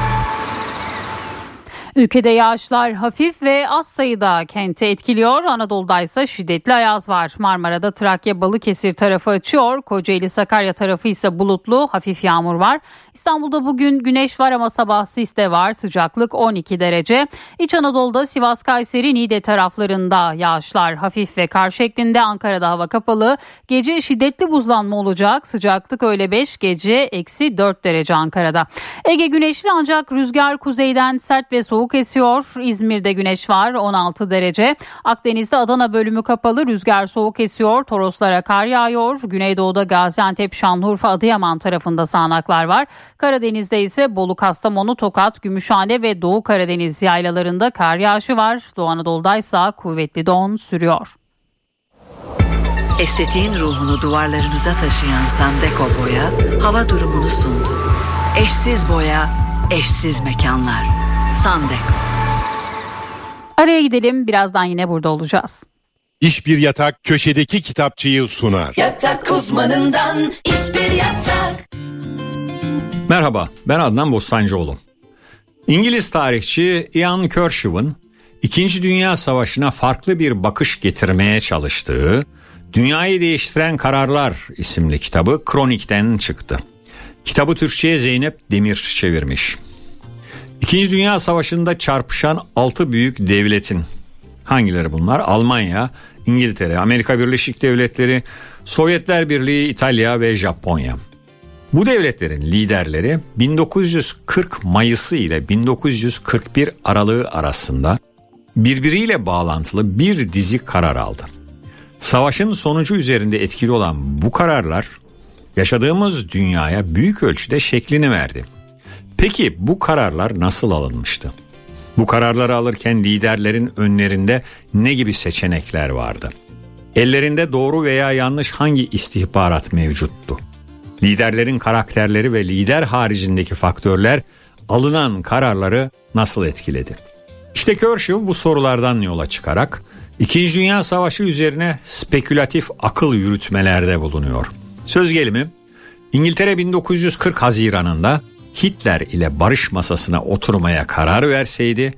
Ülkede yağışlar hafif ve az sayıda kenti etkiliyor. Anadolu'da ise şiddetli ayaz var. Marmara'da Trakya Balıkesir tarafı açıyor. Kocaeli Sakarya tarafı ise bulutlu hafif yağmur var. İstanbul'da bugün güneş var ama sabah sis de var. Sıcaklık 12 derece. İç Anadolu'da Sivas Kayseri Niğde taraflarında yağışlar hafif ve kar şeklinde. Ankara'da hava kapalı. Gece şiddetli buzlanma olacak. Sıcaklık öyle 5 gece eksi 4 derece Ankara'da. Ege güneşli ancak rüzgar kuzeyden sert ve soğuk soğuk esiyor. İzmir'de güneş var 16 derece. Akdeniz'de Adana bölümü kapalı rüzgar soğuk esiyor. Toroslara kar yağıyor. Güneydoğu'da Gaziantep, Şanlıurfa, Adıyaman tarafında sağanaklar var. Karadeniz'de ise Bolu, Kastamonu, Tokat, Gümüşhane ve Doğu Karadeniz yaylalarında kar yağışı var. Doğu Anadolu'da ise kuvvetli don sürüyor.
Estetiğin ruhunu duvarlarınıza taşıyan Sandeko Boya hava durumunu sundu. Eşsiz boya, eşsiz mekanlar. Sandeko.
Araya gidelim birazdan yine burada olacağız.
İş bir yatak köşedeki kitapçıyı sunar.
Yatak uzmanından iş bir yatak.
Merhaba ben Adnan Bostancıoğlu. İngiliz tarihçi Ian Kershaw'ın İkinci Dünya Savaşı'na farklı bir bakış getirmeye çalıştığı Dünyayı Değiştiren Kararlar isimli kitabı Kronik'ten çıktı. Kitabı Türkçe'ye Zeynep Demir çevirmiş. İkinci Dünya Savaşı'nda çarpışan altı büyük devletin hangileri bunlar? Almanya, İngiltere, Amerika Birleşik Devletleri, Sovyetler Birliği, İtalya ve Japonya. Bu devletlerin liderleri 1940 Mayısı ile 1941 Aralığı arasında birbiriyle bağlantılı bir dizi karar aldı. Savaşın sonucu üzerinde etkili olan bu kararlar yaşadığımız dünyaya büyük ölçüde şeklini verdi. Peki bu kararlar nasıl alınmıştı? Bu kararları alırken liderlerin önlerinde ne gibi seçenekler vardı? Ellerinde doğru veya yanlış hangi istihbarat mevcuttu? Liderlerin karakterleri ve lider haricindeki faktörler alınan kararları nasıl etkiledi? İşte Kershaw bu sorulardan yola çıkarak İkinci Dünya Savaşı üzerine spekülatif akıl yürütmelerde bulunuyor. Söz gelimi İngiltere 1940 Haziran'ında Hitler ile barış masasına oturmaya karar verseydi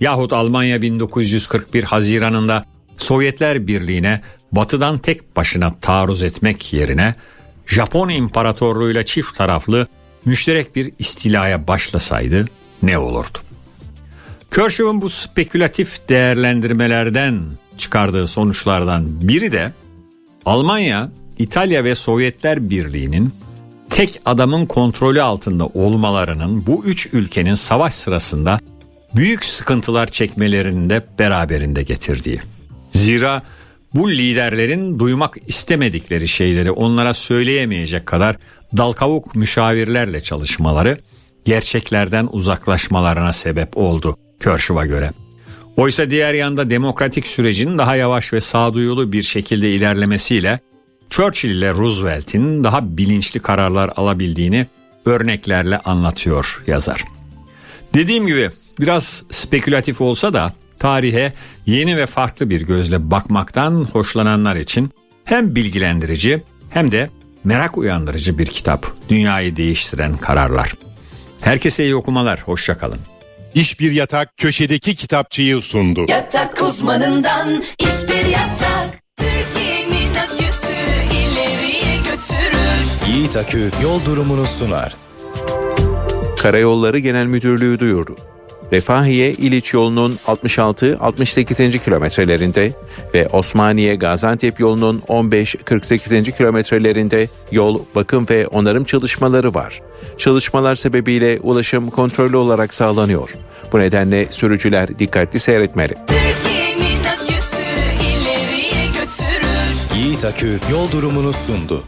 yahut Almanya 1941 Haziran'ında Sovyetler Birliği'ne batıdan tek başına taarruz etmek yerine Japon İmparatorluğu'yla çift taraflı müşterek bir istilaya başlasaydı ne olurdu? Kershaw'ın bu spekülatif değerlendirmelerden çıkardığı sonuçlardan biri de Almanya, İtalya ve Sovyetler Birliği'nin tek adamın kontrolü altında olmalarının bu üç ülkenin savaş sırasında büyük sıkıntılar çekmelerini de beraberinde getirdiği. Zira bu liderlerin duymak istemedikleri şeyleri onlara söyleyemeyecek kadar dalkavuk müşavirlerle çalışmaları gerçeklerden uzaklaşmalarına sebep oldu Kershaw'a göre. Oysa diğer yanda demokratik sürecin daha yavaş ve sağduyulu bir şekilde ilerlemesiyle Churchill ile Roosevelt'in daha bilinçli kararlar alabildiğini örneklerle anlatıyor yazar. Dediğim gibi biraz spekülatif olsa da tarihe yeni ve farklı bir gözle bakmaktan hoşlananlar için hem bilgilendirici hem de merak uyandırıcı bir kitap. Dünyayı değiştiren kararlar. Herkese iyi okumalar, hoşçakalın.
İş bir yatak köşedeki kitapçıyı sundu.
Yatak uzmanından iş bir yatak.
Yiğit Akü yol durumunu sunar.
Karayolları Genel Müdürlüğü duyurdu. Refahiye İliç yolunun 66-68. kilometrelerinde ve Osmaniye Gaziantep yolunun 15-48. kilometrelerinde yol bakım ve onarım çalışmaları var. Çalışmalar sebebiyle ulaşım kontrollü olarak sağlanıyor. Bu nedenle sürücüler dikkatli seyretmeli.
Yiğit Akü yol durumunu sundu.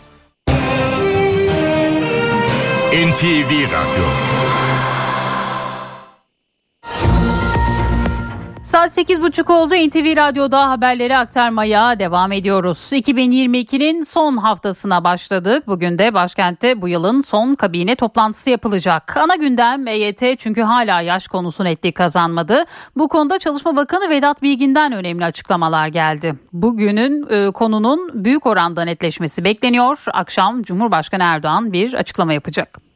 NTV Radyo
Saat 8.30 oldu. NTV Radyo'da haberleri aktarmaya devam ediyoruz. 2022'nin son haftasına başladık. Bugün de başkentte bu yılın son kabine toplantısı yapılacak. Ana gündem EYT çünkü hala yaş konusu netlik kazanmadı. Bu konuda Çalışma Bakanı Vedat Bilgin'den önemli açıklamalar geldi. Bugünün e, konunun büyük oranda netleşmesi bekleniyor. Akşam Cumhurbaşkanı Erdoğan bir açıklama yapacak.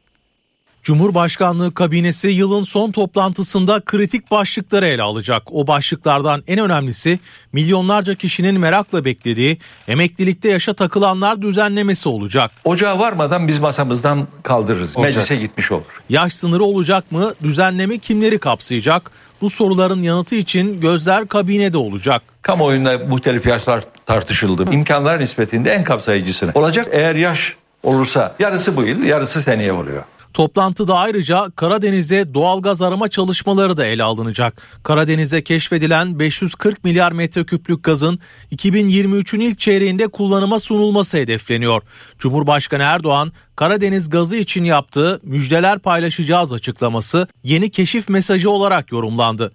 Cumhurbaşkanlığı kabinesi yılın son toplantısında kritik başlıkları ele alacak. O başlıklardan en önemlisi milyonlarca kişinin merakla beklediği emeklilikte yaşa takılanlar düzenlemesi olacak.
Ocağa varmadan biz masamızdan kaldırırız.
Olacak.
Meclise gitmiş olur.
Yaş sınırı olacak mı? Düzenleme kimleri kapsayacak? Bu soruların yanıtı için gözler kabinede olacak.
Kamuoyunda muhtelif yaşlar tartışıldı. İmkanlar nispetinde en kapsayıcısını. Olacak eğer yaş olursa yarısı bu yıl yarısı seneye oluyor.
Toplantıda ayrıca Karadeniz'de doğalgaz arama çalışmaları da ele alınacak. Karadeniz'de keşfedilen 540 milyar metreküplük gazın 2023'ün ilk çeyreğinde kullanıma sunulması hedefleniyor. Cumhurbaşkanı Erdoğan Karadeniz gazı için yaptığı müjdeler paylaşacağız açıklaması yeni keşif mesajı olarak yorumlandı.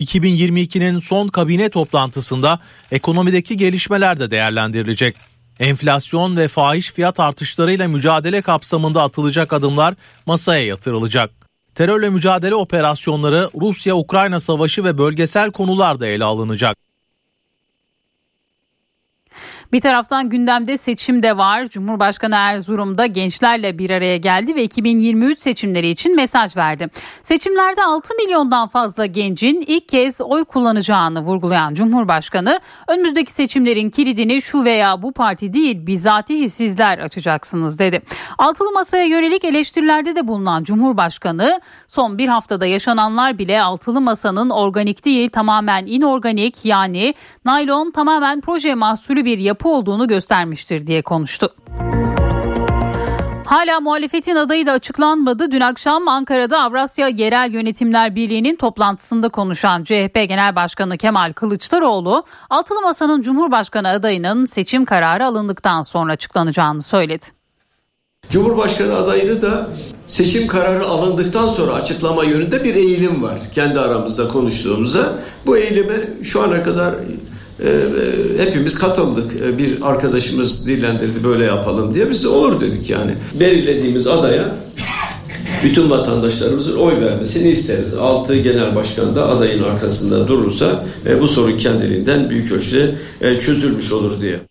2022'nin son kabine toplantısında ekonomideki gelişmeler de değerlendirilecek. Enflasyon ve fahiş fiyat artışlarıyla mücadele kapsamında atılacak adımlar masaya yatırılacak. Terörle mücadele operasyonları, Rusya-Ukrayna savaşı ve bölgesel konular da ele alınacak.
Bir taraftan gündemde seçim de var. Cumhurbaşkanı Erzurum'da gençlerle bir araya geldi ve 2023 seçimleri için mesaj verdi. Seçimlerde 6 milyondan fazla gencin ilk kez oy kullanacağını vurgulayan Cumhurbaşkanı önümüzdeki seçimlerin kilidini şu veya bu parti değil bizatihi sizler açacaksınız dedi. Altılı masaya yönelik eleştirilerde de bulunan Cumhurbaşkanı son bir haftada yaşananlar bile altılı masanın organik değil tamamen inorganik yani naylon tamamen proje mahsulü bir yapı olduğunu göstermiştir diye konuştu. Hala muhalefetin adayı da açıklanmadı. Dün akşam Ankara'da Avrasya Yerel Yönetimler Birliği'nin toplantısında konuşan CHP Genel Başkanı Kemal Kılıçdaroğlu, Altılı Masa'nın Cumhurbaşkanı adayının seçim kararı alındıktan sonra açıklanacağını söyledi.
Cumhurbaşkanı adayını da seçim kararı alındıktan sonra açıklama yönünde bir eğilim var. Kendi aramızda konuştuğumuzda bu eğilime şu ana kadar hepimiz katıldık. E, bir arkadaşımız dillendirdi böyle yapalım diye biz de olur dedik yani. Belirlediğimiz adaya bütün vatandaşlarımızın oy vermesini isteriz. Altı genel başkan da adayın arkasında durursa bu sorun kendiliğinden büyük ölçüde çözülmüş olur diye.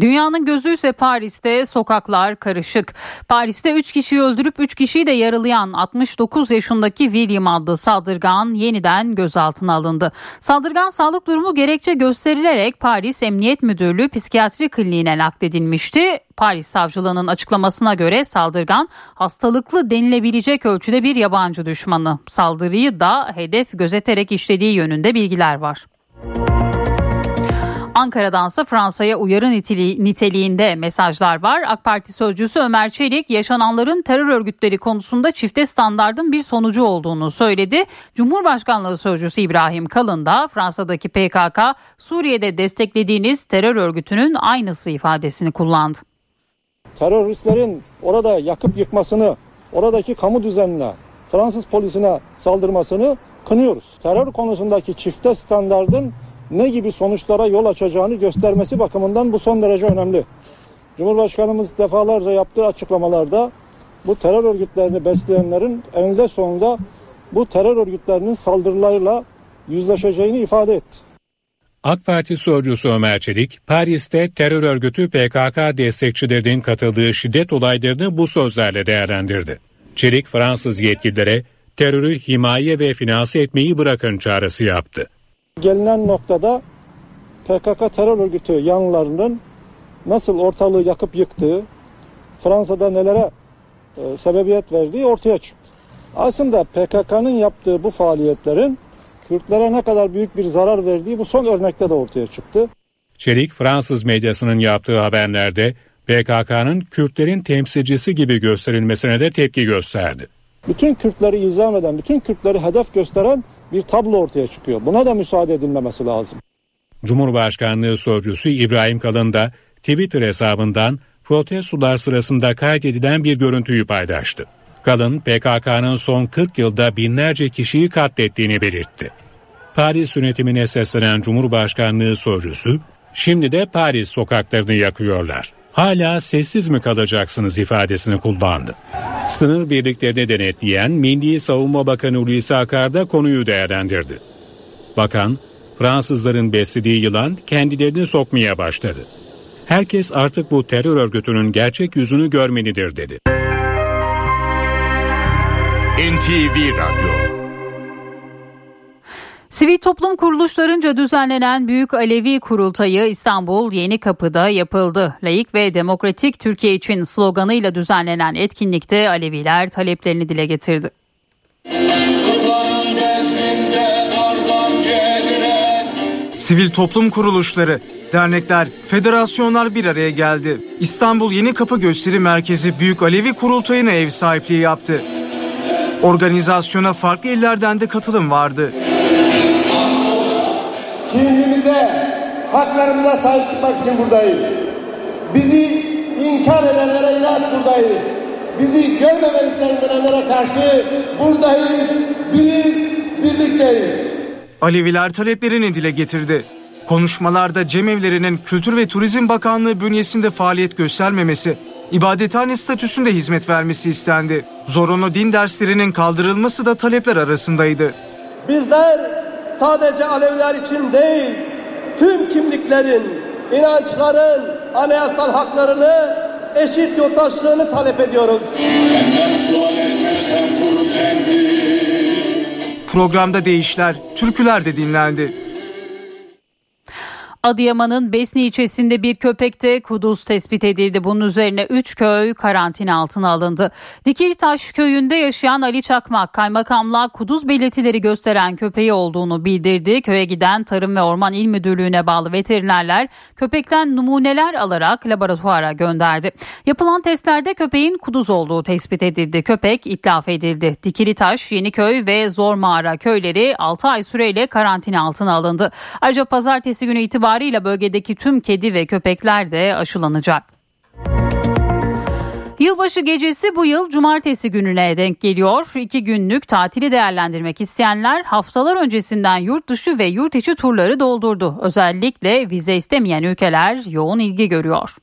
Dünyanın gözü ise Paris'te sokaklar karışık. Paris'te 3 kişiyi öldürüp 3 kişiyi de yaralayan 69 yaşındaki William adlı saldırgan yeniden gözaltına alındı. Saldırgan sağlık durumu gerekçe gösterilerek Paris Emniyet Müdürlüğü Psikiyatri Kliniğine nakledilmişti. Paris savcılığının açıklamasına göre saldırgan hastalıklı denilebilecek ölçüde bir yabancı düşmanı. Saldırıyı da hedef gözeterek işlediği yönünde bilgiler var. Ankara'dansa Fransa'ya uyarı niteliğinde mesajlar var. AK Parti sözcüsü Ömer Çelik yaşananların terör örgütleri konusunda çifte standardın bir sonucu olduğunu söyledi. Cumhurbaşkanlığı sözcüsü İbrahim Kalın da Fransa'daki PKK Suriye'de desteklediğiniz terör örgütünün aynısı ifadesini kullandı.
Teröristlerin orada yakıp yıkmasını, oradaki kamu düzenine, Fransız polisine saldırmasını kınıyoruz. Terör konusundaki çifte standardın ne gibi sonuçlara yol açacağını göstermesi bakımından bu son derece önemli. Cumhurbaşkanımız defalarca yaptığı açıklamalarda bu terör örgütlerini besleyenlerin eninde sonunda bu terör örgütlerinin saldırılarıyla yüzleşeceğini ifade etti.
AK Parti sözcüsü Ömer Çelik, Paris'te terör örgütü PKK destekçilerinin katıldığı şiddet olaylarını bu sözlerle değerlendirdi. Çelik, Fransız yetkililere terörü himaye ve finanse etmeyi bırakın çağrısı yaptı.
Gelinen noktada PKK terör örgütü yanlarının nasıl ortalığı yakıp yıktığı, Fransa'da nelere e, sebebiyet verdiği ortaya çıktı. Aslında PKK'nın yaptığı bu faaliyetlerin Kürtlere ne kadar büyük bir zarar verdiği bu son örnekte de ortaya çıktı.
Çelik Fransız medyasının yaptığı haberlerde PKK'nın Kürtlerin temsilcisi gibi gösterilmesine de tepki gösterdi.
Bütün Kürtleri izah eden, bütün Kürtleri hedef gösteren bir tablo ortaya çıkıyor. Buna da müsaade edilmemesi lazım.
Cumhurbaşkanlığı Sözcüsü İbrahim Kalın da Twitter hesabından protestolar sırasında kaydedilen bir görüntüyü paylaştı. Kalın, PKK'nın son 40 yılda binlerce kişiyi katlettiğini belirtti. Paris yönetimine seslenen Cumhurbaşkanlığı Sözcüsü, şimdi de Paris sokaklarını yakıyorlar. Hala sessiz mi kalacaksınız ifadesini kullandı. Sınır birliklerini denetleyen Milli Savunma Bakanı Hulusi Akar da konuyu değerlendirdi. Bakan, Fransızların beslediği yılan kendilerini sokmaya başladı. Herkes artık bu terör örgütünün gerçek yüzünü görmelidir dedi.
NTV Radyo
Sivil toplum kuruluşlarınca düzenlenen Büyük Alevi Kurultayı İstanbul Yeni Kapı'da yapıldı. Layık ve demokratik Türkiye için sloganıyla düzenlenen etkinlikte Aleviler taleplerini dile getirdi.
Sivil toplum kuruluşları, Dernekler, federasyonlar bir araya geldi. İstanbul Yeni Kapı Gösteri Merkezi Büyük Alevi Kurultayı'na ev sahipliği yaptı. Organizasyona farklı illerden de katılım vardı.
Kimliğimize, haklarımıza sahip çıkmak için buradayız. Bizi inkar edenlere inat buradayız. Bizi görmemezden gelenlere karşı buradayız, biriz, birlikteyiz.
Aleviler taleplerini dile getirdi. Konuşmalarda cemevlerinin Kültür ve Turizm Bakanlığı bünyesinde faaliyet göstermemesi, ibadethane statüsünde hizmet vermesi istendi. Zorunlu din derslerinin kaldırılması da talepler arasındaydı.
Bizler sadece Aleviler için değil, tüm kimliklerin, inançların anayasal haklarını, eşit yurttaşlığını talep ediyoruz.
Programda değişler, türküler de dinlendi.
Adıyaman'ın Besni ilçesinde bir köpekte kuduz tespit edildi. Bunun üzerine 3 köy karantina altına alındı. Dikiltaş köyünde yaşayan Ali Çakmak kaymakamlığa kuduz belirtileri gösteren köpeği olduğunu bildirdi. Köye giden Tarım ve Orman İl Müdürlüğü'ne bağlı veterinerler köpekten numuneler alarak laboratuvara gönderdi. Yapılan testlerde köpeğin kuduz olduğu tespit edildi. Köpek itlaf edildi. Dikilitaş, Yeniköy ve Zor Mağara köyleri 6 ay süreyle karantina altına alındı. Ayrıca pazartesi günü itibariyle itibarıyla bölgedeki tüm kedi ve köpekler de aşılanacak. Yılbaşı gecesi bu yıl cumartesi gününe denk geliyor. İki günlük tatili değerlendirmek isteyenler haftalar öncesinden yurt dışı ve yurt içi turları doldurdu. Özellikle vize istemeyen ülkeler yoğun ilgi görüyor.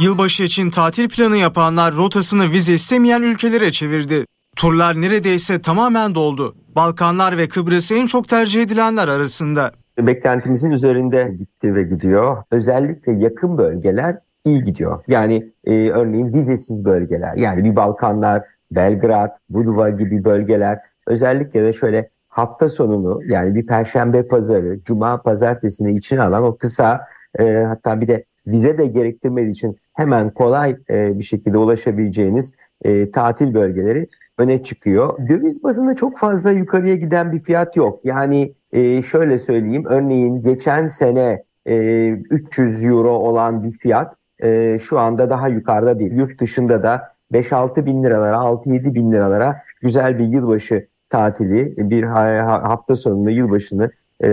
Yılbaşı için tatil planı yapanlar rotasını vize istemeyen ülkelere çevirdi. Turlar neredeyse tamamen doldu. Balkanlar ve Kıbrıs en çok tercih edilenler arasında.
Beklentimizin üzerinde gitti ve gidiyor. Özellikle yakın bölgeler iyi gidiyor. Yani e, örneğin vizesiz bölgeler yani bir Balkanlar, Belgrad, Budva gibi bölgeler özellikle de şöyle hafta sonunu yani bir perşembe pazarı, cuma pazartesini içine alan o kısa e, hatta bir de vize de gerektirmediği için hemen kolay e, bir şekilde ulaşabileceğiniz e, tatil bölgeleri öne çıkıyor. Döviz bazında çok fazla yukarıya giden bir fiyat yok. Yani e, şöyle söyleyeyim örneğin geçen sene e, 300 euro olan bir fiyat e, şu anda daha yukarıda değil. Yurt dışında da 5-6 bin liralara 6-7 bin liralara güzel bir yılbaşı tatili bir hafta sonunda yılbaşını e,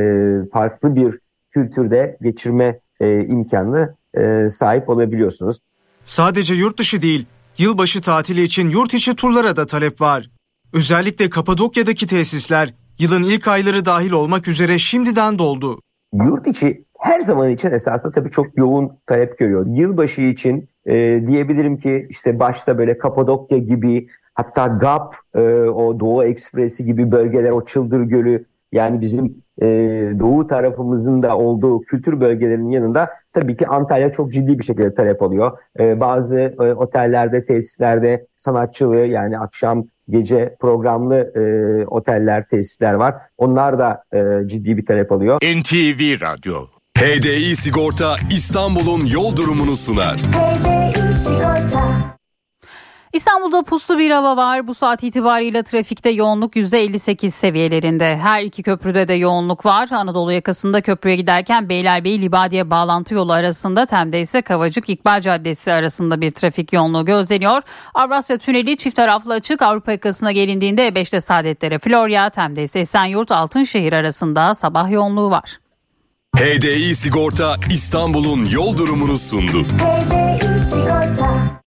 farklı bir kültürde geçirme e, imkanı e, sahip olabiliyorsunuz.
Sadece yurt dışı değil Yılbaşı tatili için yurt içi turlara da talep var. Özellikle Kapadokya'daki tesisler yılın ilk ayları dahil olmak üzere şimdiden doldu.
Yurt içi her zaman için esasında tabii çok yoğun talep görüyor. Yılbaşı için e, diyebilirim ki işte başta böyle Kapadokya gibi hatta GAP, e, o Doğu Ekspresi gibi bölgeler, o Çıldır Gölü yani bizim e, doğu tarafımızın da olduğu kültür bölgelerinin yanında tabii ki Antalya çok ciddi bir şekilde talep alıyor. E, bazı e, otellerde, tesislerde sanatçılığı yani akşam gece programlı e, oteller, tesisler var. Onlar da e, ciddi bir talep alıyor.
NTV Radyo HDI Sigorta İstanbul'un yol durumunu sunar. HDI Sigorta
İstanbul'da puslu bir hava var. Bu saat itibariyle trafikte yoğunluk %58 seviyelerinde. Her iki köprüde de yoğunluk var. Anadolu yakasında köprüye giderken Beylerbeyi Libadiye bağlantı yolu arasında Tem'de ise Kavacık İkbal Caddesi arasında bir trafik yoğunluğu gözleniyor. Avrasya Tüneli çift taraflı açık Avrupa yakasına gelindiğinde E5'te Saadetlere Florya, Tem'de ise Esenyurt Altınşehir arasında sabah yoğunluğu var.
HDI Sigorta İstanbul'un yol durumunu sundu. HDI Sigorta